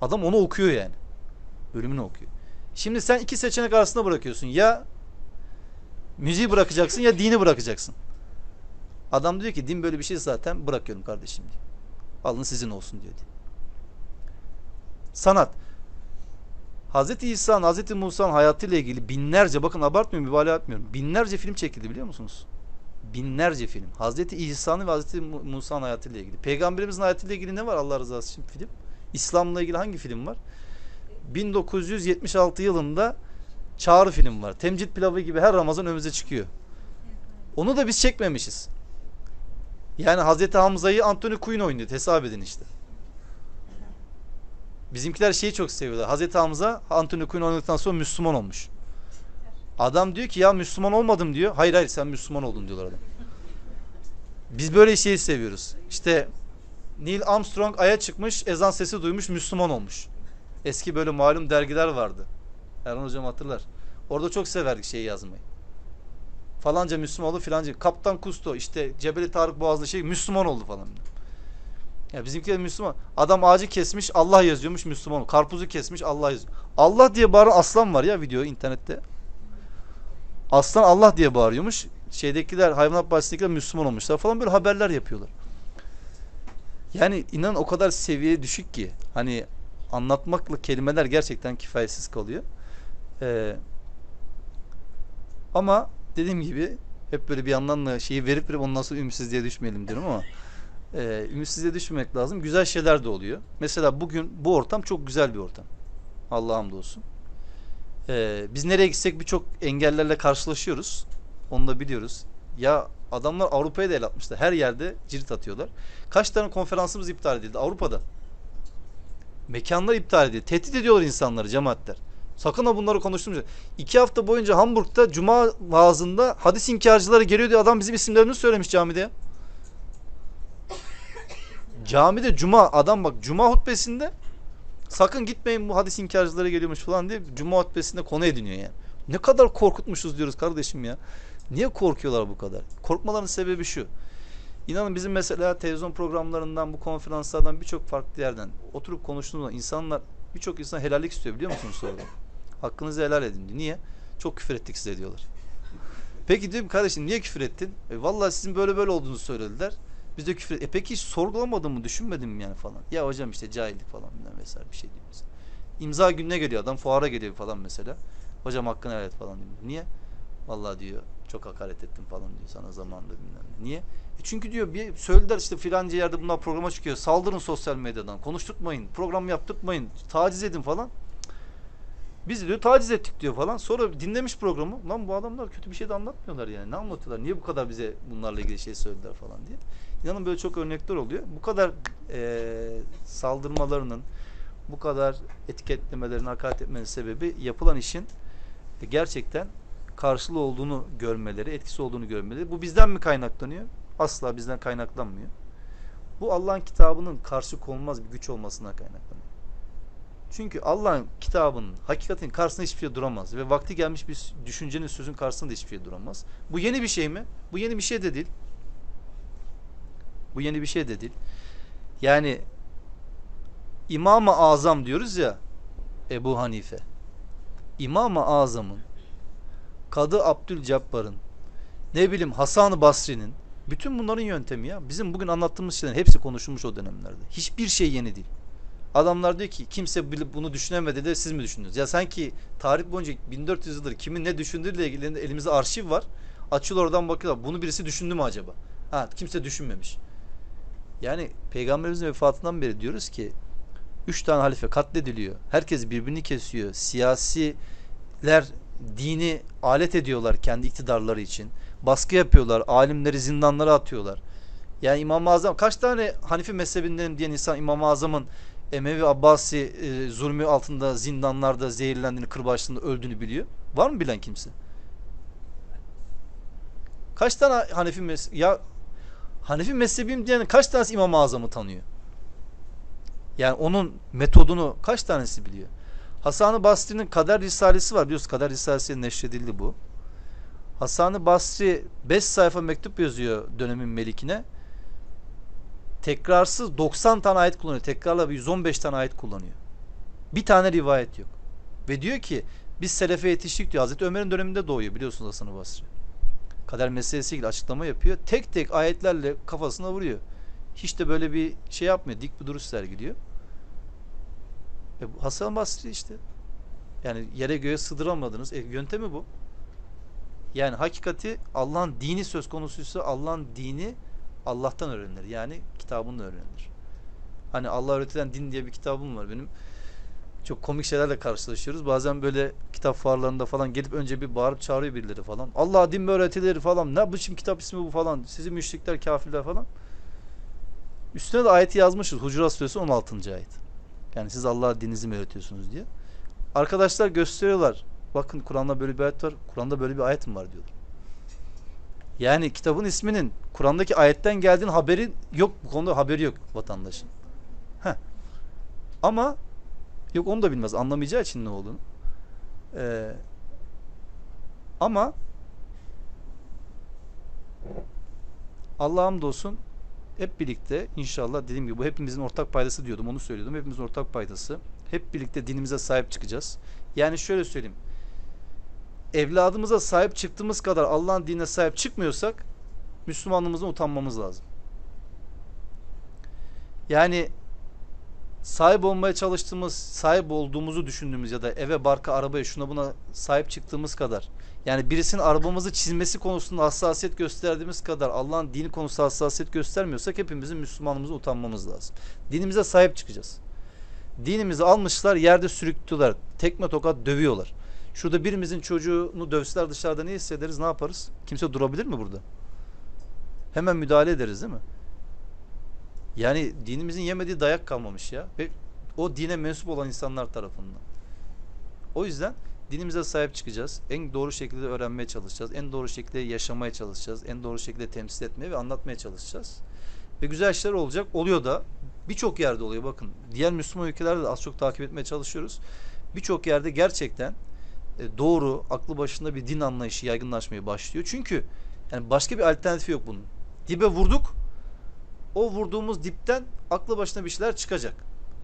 Adam onu okuyor yani. Bölümünü okuyor. Şimdi sen iki seçenek arasında bırakıyorsun. Ya müziği bırakacaksın ya dini bırakacaksın. Adam diyor ki din böyle bir şey zaten bırakıyorum kardeşim diyor. Alın sizin olsun diyor. Sanat. Hazreti İsa'nın, Hazreti Musa'nın hayatıyla ilgili binlerce, bakın abartmıyorum, mübalağa etmiyorum. Binlerce film çekildi biliyor musunuz? Binlerce film. Hazreti İsa'nın ve Hazreti Musa'nın hayatıyla ilgili. Peygamberimizin hayatıyla ilgili ne var Allah rızası için film? İslam'la ilgili hangi film var? 1976 yılında Çağrı film var. Temcit pilavı gibi her Ramazan önümüze çıkıyor. Onu da biz çekmemişiz. Yani Hazreti Hamza'yı Anthony Quinn oynuyor. Hesap edin işte. Bizimkiler şeyi çok seviyorlar. Hazreti Hamza Anthony Quinn oynadıktan sonra Müslüman olmuş. Adam diyor ki ya Müslüman olmadım diyor. Hayır hayır sen Müslüman oldun diyorlar adam. Biz böyle şeyi seviyoruz. İşte Neil Armstrong aya çıkmış, ezan sesi duymuş, Müslüman olmuş. Eski böyle malum dergiler vardı. Erhan hocam hatırlar. Orada çok severdik şeyi yazmayı. Falanca Müslüman oldu filanca. Kaptan Kusto işte Cebeli Tarık Boğazlı şey Müslüman oldu falan. Ya bizimki de Müslüman. Adam ağacı kesmiş Allah yazıyormuş Müslüman. Karpuzu kesmiş Allah yazıyor. Allah diye bağıran aslan var ya video internette. Aslan Allah diye bağırıyormuş. Şeydekiler hayvanat bahçesindekiler Müslüman olmuşlar falan böyle haberler yapıyorlar. Yani inan o kadar seviye düşük ki hani anlatmakla kelimeler gerçekten kifayetsiz kalıyor. Ee, ama dediğim gibi hep böyle bir yandan da şeyi verip verip ondan sonra ümitsizliğe düşmeyelim diyorum ama e, ümitsizliğe düşmemek lazım. Güzel şeyler de oluyor. Mesela bugün bu ortam çok güzel bir ortam. Allah'a hamdolsun. Ee, biz nereye gitsek birçok engellerle karşılaşıyoruz. Onu da biliyoruz. Ya adamlar Avrupa'ya da el atmışlar. Her yerde cirit atıyorlar. Kaç tane konferansımız iptal edildi Avrupa'da. Mekanlar iptal edildi. Tehdit ediyorlar insanları cemaatler. Sakın ha bunları konuşturmayacak. İki hafta boyunca Hamburg'da cuma vaazında hadis inkarcıları geliyor diye adam bizim isimlerimizi söylemiş camide. Camide cuma adam bak cuma hutbesinde sakın gitmeyin bu hadis inkarcıları geliyormuş falan diye cuma hutbesinde konu ediniyor yani. Ne kadar korkutmuşuz diyoruz kardeşim ya. Niye korkuyorlar bu kadar? Korkmaların sebebi şu. İnanın bizim mesela televizyon programlarından, bu konferanslardan birçok farklı yerden oturup konuştuğumuzda insanlar birçok insan helallik istiyor biliyor musunuz sonra? Hakkınızı helal edin diyor. Niye? Çok küfür ettik size diyorlar. Peki diyorum kardeşim niye küfür ettin? E, vallahi sizin böyle böyle olduğunuzu söylediler. Biz de küfür E peki hiç sorgulamadın mı, düşünmedin mi yani falan? Ya hocam işte cahillik falan bilmem vesaire bir şey diyor mesela. İmza gününe geliyor adam, fuara geliyor falan mesela. Hocam hakkını helal et falan diyor. Niye? Vallahi diyor çok hakaret ettim falan diyor sana zamanında bilmem. Niye? E çünkü diyor bir söylediler işte filanca yerde bunlar programa çıkıyor. Saldırın sosyal medyadan. Konuşturtmayın. Program yaptırtmayın. Taciz edin falan. Biz diyor taciz ettik diyor falan. Sonra dinlemiş programı. Lan bu adamlar kötü bir şey de anlatmıyorlar yani. Ne anlatıyorlar? Niye bu kadar bize bunlarla ilgili şey söylediler falan diye. İnanın böyle çok örnekler oluyor. Bu kadar e, saldırmalarının, bu kadar etiketlemelerin, hakaret etmenin sebebi yapılan işin gerçekten karşılığı olduğunu görmeleri, etkisi olduğunu görmeleri. Bu bizden mi kaynaklanıyor? Asla bizden kaynaklanmıyor. Bu Allah'ın kitabının karşı konulmaz bir güç olmasına kaynaklanıyor. Çünkü Allah'ın kitabının, hakikatin karşısında hiçbir şey duramaz. Ve vakti gelmiş bir düşüncenin, sözün karşısında hiçbir şey duramaz. Bu yeni bir şey mi? Bu yeni bir şey de değil. Bu yeni bir şey de değil. Yani İmam-ı Azam diyoruz ya Ebu Hanife. İmam-ı Azam'ın Kadı Abdülcabbar'ın ne bileyim Hasan-ı Basri'nin bütün bunların yöntemi ya. Bizim bugün anlattığımız şeylerin hepsi konuşulmuş o dönemlerde. Hiçbir şey yeni değil. Adamlar diyor ki kimse bunu düşünemedi de siz mi düşündünüz? Ya sanki tarih boyunca 1400 yıldır kimin ne düşündüğüyle ilgili elimizde arşiv var. Açıyorlar oradan bakıyorlar. Bunu birisi düşündü mü acaba? Ha kimse düşünmemiş. Yani peygamberimizin vefatından beri diyoruz ki üç tane halife katlediliyor. Herkes birbirini kesiyor. Siyasiler dini alet ediyorlar kendi iktidarları için. Baskı yapıyorlar. Alimleri zindanlara atıyorlar. Yani İmam-ı Azam kaç tane Hanifi mezhebinden diyen insan İmam-ı Azam'ın Emevi Abbasi e, zulmü altında zindanlarda zehirlendiğini, kırbaçlığında öldüğünü biliyor. Var mı bilen kimse? Kaç tane Hanefi mezhebi ya Hanefi mezhebim diyen kaç tanesi İmam-ı Azam'ı tanıyor? Yani onun metodunu kaç tanesi biliyor? Hasan-ı Basri'nin Kader Risalesi var. Biliyorsunuz Kader Risalesi neşredildi bu. Hasan-ı Basri 5 sayfa mektup yazıyor dönemin melikine. Tekrarsız 90 tane ayet kullanıyor. Tekrarla bir 115 tane ayet kullanıyor. Bir tane rivayet yok. Ve diyor ki biz selefe yetiştik diyor. Hazreti Ömer'in döneminde doğuyor biliyorsunuz Hasan-ı Basri. Kader meselesiyle açıklama yapıyor. Tek tek ayetlerle kafasına vuruyor. Hiç de böyle bir şey yapmıyor. Dik bir duruş sergiliyor. E, Hasan Basri işte. Yani yere göğe sığdıramadınız. E, yöntemi bu. Yani hakikati Allah'ın dini söz konusuysa Allah'ın dini Allah'tan öğrenilir. Yani kitabından öğrenilir. Hani Allah öğretilen din diye bir kitabım var benim. Çok komik şeylerle karşılaşıyoruz. Bazen böyle kitap fuarlarında falan gelip önce bir bağırıp çağırıyor birileri falan. Allah din mi öğretilir falan. Ne biçim kitap ismi bu falan. Sizi müşrikler, kafirler falan. Üstüne de ayeti yazmışız. Hucurat Suresi 16. ayet. Yani siz Allah'a dininizi mi öğretiyorsunuz diye. Arkadaşlar gösteriyorlar. Bakın Kur'an'da böyle bir ayet var. Kur'an'da böyle bir ayet mi var diyorlar. Yani kitabın isminin Kur'an'daki ayetten geldiğin haberi yok. Bu konuda haberi yok vatandaşın. Heh. Ama yok onu da bilmez. Anlamayacağı için ne olduğunu. Ee, ama Allah'a hamdolsun hep birlikte inşallah dediğim gibi bu hepimizin ortak paydası diyordum onu söylüyordum. Hepimizin ortak paydası. Hep birlikte dinimize sahip çıkacağız. Yani şöyle söyleyeyim. Evladımıza sahip çıktığımız kadar Allah'ın dinine sahip çıkmıyorsak Müslümanlığımızdan utanmamız lazım. Yani sahip olmaya çalıştığımız, sahip olduğumuzu düşündüğümüz ya da eve, barka, arabaya, şuna buna sahip çıktığımız kadar yani birisinin arabamızı çizmesi konusunda hassasiyet gösterdiğimiz kadar Allah'ın dini konusunda hassasiyet göstermiyorsak hepimizin Müslümanlığımıza utanmamız lazım. Dinimize sahip çıkacağız. Dinimizi almışlar, yerde sürüktüler. Tekme tokat dövüyorlar. Şurada birimizin çocuğunu dövseler dışarıda ne hissederiz, ne yaparız? Kimse durabilir mi burada? Hemen müdahale ederiz değil mi? Yani dinimizin yemediği dayak kalmamış ya. Ve o dine mensup olan insanlar tarafından. O yüzden dinimize sahip çıkacağız. En doğru şekilde öğrenmeye çalışacağız. En doğru şekilde yaşamaya çalışacağız. En doğru şekilde temsil etmeye ve anlatmaya çalışacağız. Ve güzel şeyler olacak. Oluyor da. Birçok yerde oluyor bakın. Diğer Müslüman ülkelerde de az çok takip etmeye çalışıyoruz. Birçok yerde gerçekten e, doğru, aklı başında bir din anlayışı yaygınlaşmaya başlıyor. Çünkü yani başka bir alternatifi yok bunun. Dibe vurduk. O vurduğumuz dipten aklı başına bir şeyler çıkacak.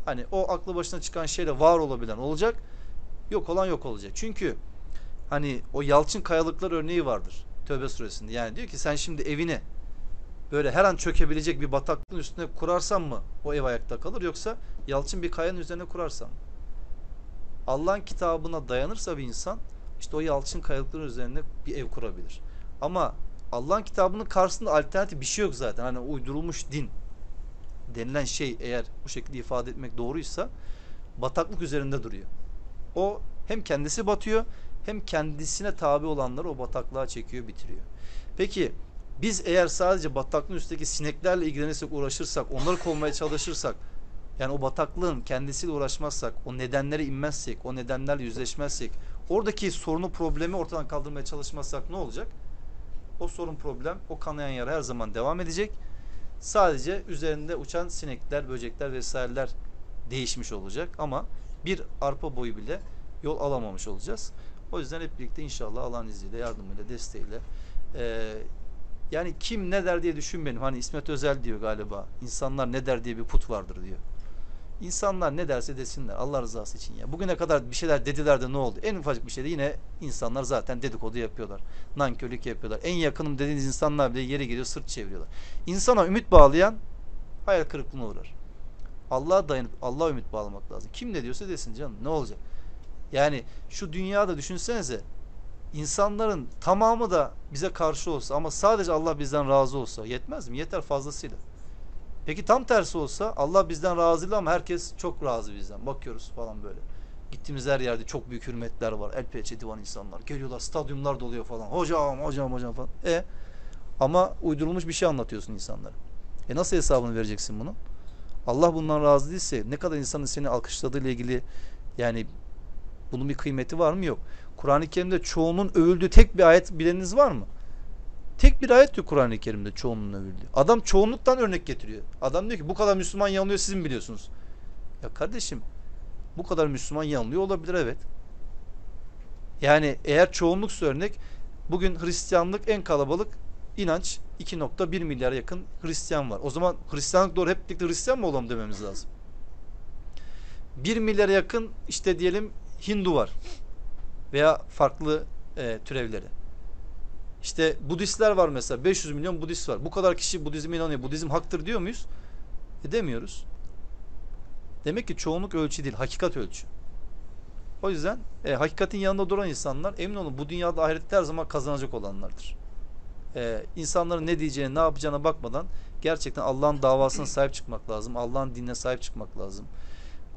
Hani o aklı başına çıkan şeyle var olabilen olacak. Yok olan yok olacak. Çünkü hani o yalçın kayalıklar örneği vardır. Tövbe suresinde. Yani diyor ki sen şimdi evini böyle her an çökebilecek bir bataklığın üstüne kurarsan mı o ev ayakta kalır yoksa yalçın bir kayanın üzerine kurarsan mı? Allah'ın kitabına dayanırsa bir insan işte o yalçın kayalıkların üzerine bir ev kurabilir. Ama Allah'ın kitabının karşısında alternatif bir şey yok zaten. Hani uydurulmuş din denilen şey eğer bu şekilde ifade etmek doğruysa bataklık üzerinde duruyor. O hem kendisi batıyor hem kendisine tabi olanları o bataklığa çekiyor bitiriyor. Peki biz eğer sadece bataklığın üstteki sineklerle ilgilenirsek uğraşırsak onları kovmaya çalışırsak yani o bataklığın kendisiyle uğraşmazsak o nedenlere inmezsek o nedenlerle yüzleşmezsek oradaki sorunu problemi ortadan kaldırmaya çalışmazsak ne olacak? O sorun problem o kanayan yara her zaman devam edecek. Sadece üzerinde uçan sinekler, böcekler vesaireler değişmiş olacak ama bir arpa boyu bile yol alamamış olacağız. O yüzden hep birlikte inşallah Allah'ın izniyle, yardımıyla, desteğiyle e, yani kim ne der diye düşünmeyelim. Hani İsmet Özel diyor galiba. İnsanlar ne der diye bir put vardır diyor. İnsanlar ne derse desinler Allah rızası için ya. Bugüne kadar bir şeyler dediler de ne oldu? En ufacık bir şeyde yine insanlar zaten dedikodu yapıyorlar. Nankörlük yapıyorlar. En yakınım dediğiniz insanlar bile yeri geliyor sırt çeviriyorlar. İnsana ümit bağlayan hayal kırıklığına uğrar. Allah'a dayanıp Allah'a ümit bağlamak lazım. Kim ne diyorsa desin canım ne olacak? Yani şu dünyada düşünsenize insanların tamamı da bize karşı olsa ama sadece Allah bizden razı olsa yetmez mi? Yeter fazlasıyla. Peki tam tersi olsa Allah bizden razı ama herkes çok razı bizden. Bakıyoruz falan böyle. Gittiğimiz her yerde çok büyük hürmetler var. El pençe divan insanlar. Geliyorlar stadyumlar doluyor falan. Hocam hocam hocam falan. E ama uydurulmuş bir şey anlatıyorsun insanlara. E nasıl hesabını vereceksin bunu? Allah bundan razı değilse ne kadar insanın seni alkışladığı ile ilgili yani bunun bir kıymeti var mı? Yok. Kur'an-ı Kerim'de çoğunun övüldüğü tek bir ayet bileniniz var mı? Tek bir ayet diyor Kur'an-ı Kerim'de çoğunluğun övüldüğü. Adam çoğunluktan örnek getiriyor. Adam diyor ki bu kadar Müslüman yanılıyor siz mi biliyorsunuz? Ya kardeşim bu kadar Müslüman yanılıyor olabilir evet. Yani eğer çoğunluksa örnek bugün Hristiyanlık en kalabalık inanç 2.1 milyar yakın Hristiyan var. O zaman Hristiyanlık doğru hep birlikte Hristiyan mı olalım dememiz lazım. 1 milyara yakın işte diyelim Hindu var. Veya farklı e, türevleri. İşte Budistler var mesela. 500 milyon Budist var. Bu kadar kişi Budizm'e inanıyor. Budizm haktır diyor muyuz? E demiyoruz. Demek ki çoğunluk ölçü değil. Hakikat ölçü. O yüzden e, hakikatin yanında duran insanlar emin olun bu dünyada ahirette her zaman kazanacak olanlardır. E, insanların ne diyeceğine ne yapacağına bakmadan gerçekten Allah'ın davasına sahip çıkmak lazım. Allah'ın dinine sahip çıkmak lazım.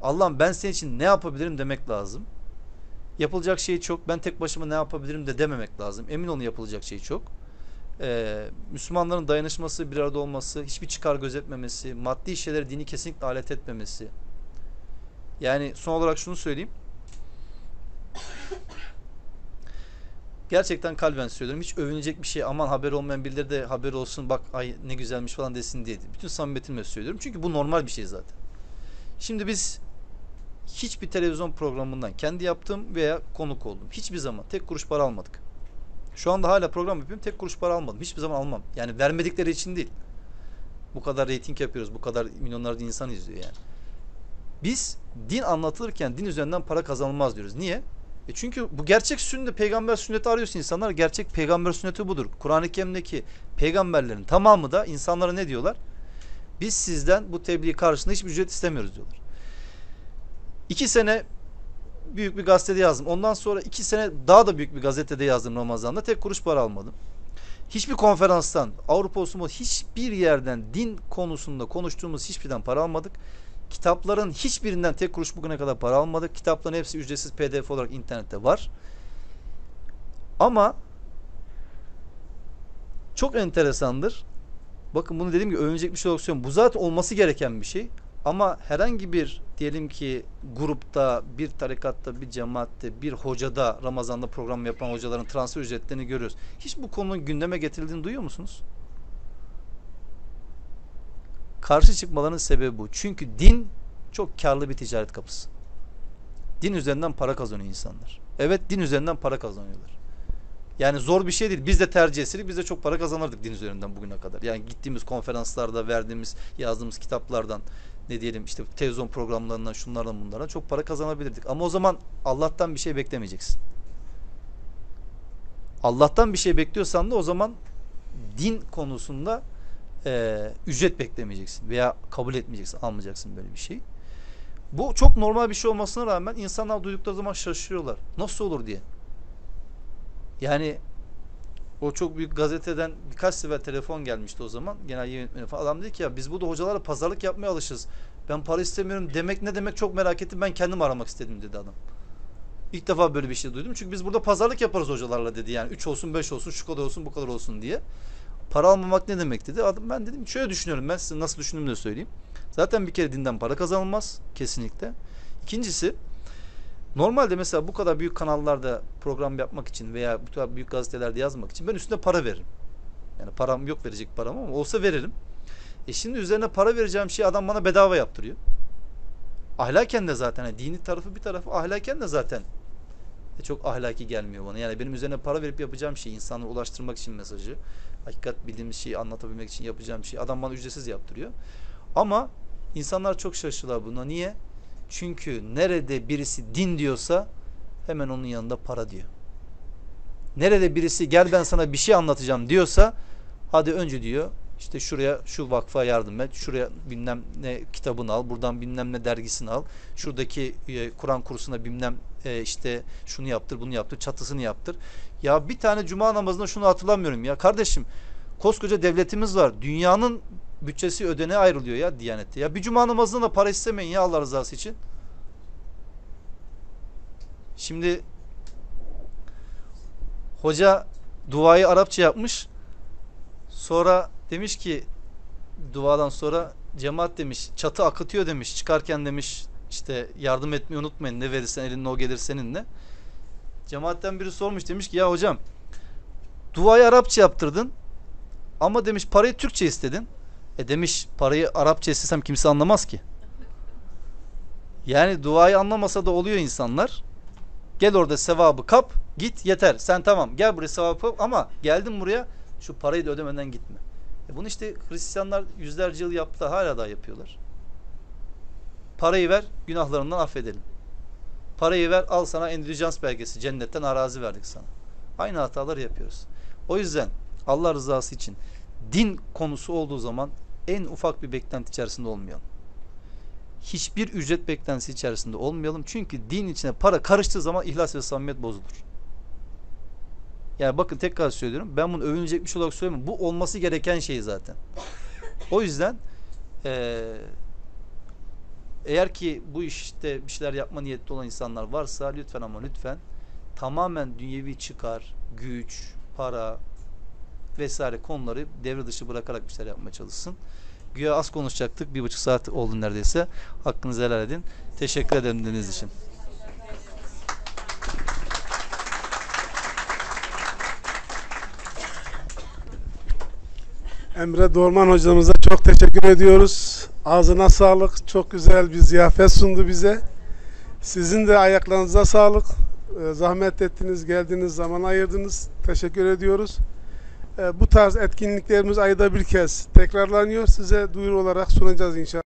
Allah'ım ben senin için ne yapabilirim demek lazım. Yapılacak şey çok. Ben tek başıma ne yapabilirim de dememek lazım. Emin olun yapılacak şey çok. Ee, Müslümanların dayanışması, bir arada olması, hiçbir çıkar gözetmemesi, maddi şeylere dini kesinlikle alet etmemesi. Yani son olarak şunu söyleyeyim. Gerçekten kalben söylüyorum. Hiç övünecek bir şey aman haber olmayan birileri de haber olsun bak ay ne güzelmiş falan desin diye. Bütün samimiyetimle söylüyorum. Çünkü bu normal bir şey zaten. Şimdi biz hiçbir televizyon programından kendi yaptığım veya konuk oldum. Hiçbir zaman tek kuruş para almadık. Şu anda hala program yapıyorum. Tek kuruş para almadım. Hiçbir zaman almam. Yani vermedikleri için değil. Bu kadar reyting yapıyoruz. Bu kadar milyonlarca insan izliyor yani. Biz din anlatılırken din üzerinden para kazanılmaz diyoruz. Niye? E çünkü bu gerçek sünnet, peygamber sünneti arıyorsa insanlar gerçek peygamber sünneti budur. Kur'an-ı Kerim'deki peygamberlerin tamamı da insanlara ne diyorlar? Biz sizden bu tebliğ karşılığında hiçbir ücret istemiyoruz diyorlar. İki sene büyük bir gazetede yazdım. Ondan sonra iki sene daha da büyük bir gazetede yazdım Ramazan'da. Tek kuruş para almadım. Hiçbir konferanstan, Avrupa olsun hiçbir yerden din konusunda konuştuğumuz hiçbirden para almadık. Kitapların hiçbirinden tek kuruş bugüne kadar para almadık. Kitapların hepsi ücretsiz pdf olarak internette var. Ama çok enteresandır. Bakın bunu dediğim gibi övünecek bir şey olarak söylüyorum. Bu zaten olması gereken bir şey. Ama herhangi bir diyelim ki grupta, bir tarikatta, bir cemaatte, bir hocada Ramazan'da program yapan hocaların transfer ücretlerini görüyoruz. Hiç bu konunun gündeme getirildiğini duyuyor musunuz? Karşı çıkmalarının sebebi bu. Çünkü din çok karlı bir ticaret kapısı. Din üzerinden para kazanıyor insanlar. Evet din üzerinden para kazanıyorlar. Yani zor bir şey değil. Biz de tercih etseydik biz de çok para kazanırdık din üzerinden bugüne kadar. Yani gittiğimiz konferanslarda verdiğimiz, yazdığımız kitaplardan ne diyelim işte televizyon programlarından şunlardan bunlardan çok para kazanabilirdik. Ama o zaman Allah'tan bir şey beklemeyeceksin. Allah'tan bir şey bekliyorsan da o zaman din konusunda e, ücret beklemeyeceksin veya kabul etmeyeceksin, almayacaksın böyle bir şey. Bu çok normal bir şey olmasına rağmen insanlar duydukları zaman şaşırıyorlar. Nasıl olur diye. Yani o çok büyük gazeteden birkaç sefer telefon gelmişti o zaman. Genel yönetmeni falan. Adam dedi ki ya biz burada hocalara pazarlık yapmaya alışız. Ben para istemiyorum demek ne demek çok merak ettim. Ben kendim aramak istedim dedi adam. İlk defa böyle bir şey duydum. Çünkü biz burada pazarlık yaparız hocalarla dedi. Yani 3 olsun 5 olsun şu kadar olsun bu kadar olsun diye. Para almamak ne demek dedi. Adam ben dedim şöyle düşünüyorum ben size nasıl düşündüğümü de söyleyeyim. Zaten bir kere dinden para kazanılmaz kesinlikle. İkincisi Normalde mesela bu kadar büyük kanallarda program yapmak için veya bu kadar büyük gazetelerde yazmak için ben üstüne para veririm. Yani param yok verecek param ama olsa veririm. E şimdi üzerine para vereceğim şeyi adam bana bedava yaptırıyor. Ahlaken de zaten yani dini tarafı bir tarafı ahlaken de zaten e çok ahlaki gelmiyor bana. Yani benim üzerine para verip yapacağım şey insanlara ulaştırmak için mesajı, hakikat bildiğimiz şeyi anlatabilmek için yapacağım şey adam bana ücretsiz yaptırıyor. Ama insanlar çok şaşırıyorlar buna. Niye? Çünkü nerede birisi din diyorsa hemen onun yanında para diyor. Nerede birisi gel ben sana bir şey anlatacağım diyorsa hadi önce diyor işte şuraya şu vakfa yardım et. Şuraya bilmem ne kitabını al. Buradan bilmem ne dergisini al. Şuradaki e, Kur'an kursuna bilmem e, işte şunu yaptır bunu yaptır. Çatısını yaptır. Ya bir tane cuma namazında şunu hatırlamıyorum ya. Kardeşim koskoca devletimiz var. Dünyanın bütçesi ödene ayrılıyor ya Diyanet'te. Ya bir cuma namazında da para istemeyin ya Allah rızası için. Şimdi hoca duayı Arapça yapmış. Sonra demiş ki duadan sonra cemaat demiş çatı akıtıyor demiş. Çıkarken demiş işte yardım etmeyi unutmayın. Ne verirsen elinde o gelir seninle. Cemaatten biri sormuş demiş ki ya hocam duayı Arapça yaptırdın ama demiş parayı Türkçe istedin. E demiş parayı Arapça istesem kimse anlamaz ki. Yani duayı anlamasa da oluyor insanlar. Gel orada sevabı kap git yeter. Sen tamam gel buraya sevabı kap ama geldin buraya şu parayı da ödemeden gitme. E bunu işte Hristiyanlar yüzlerce yıl yaptı hala da yapıyorlar. Parayı ver günahlarından affedelim. Parayı ver al sana endülijans belgesi cennetten arazi verdik sana. Aynı hataları yapıyoruz. O yüzden Allah rızası için din konusu olduğu zaman en ufak bir beklenti içerisinde olmayalım. Hiçbir ücret beklentisi içerisinde olmayalım. Çünkü din içine para karıştığı zaman ihlas ve samimiyet bozulur. Yani bakın tekrar söylüyorum. Ben bunu övünecek bir olarak söylemiyorum. Bu olması gereken şey zaten. O yüzden ee, eğer ki bu işte bir şeyler yapma niyetli olan insanlar varsa lütfen ama lütfen tamamen dünyevi çıkar, güç, para vesaire konuları devre dışı bırakarak bir şeyler yapmaya çalışsın. Güya az konuşacaktık. Bir buçuk saat oldu neredeyse. Hakkınızı helal edin. Teşekkür ederim dinlediğiniz için. Emre Dorman hocamıza çok teşekkür ediyoruz. Ağzına sağlık. Çok güzel bir ziyafet sundu bize. Sizin de ayaklarınıza sağlık. Ee, Zahmet ettiniz, geldiniz, zaman ayırdınız. Teşekkür ediyoruz. E, bu tarz etkinliklerimiz ayda bir kez tekrarlanıyor. Size duyuru olarak sunacağız inşallah.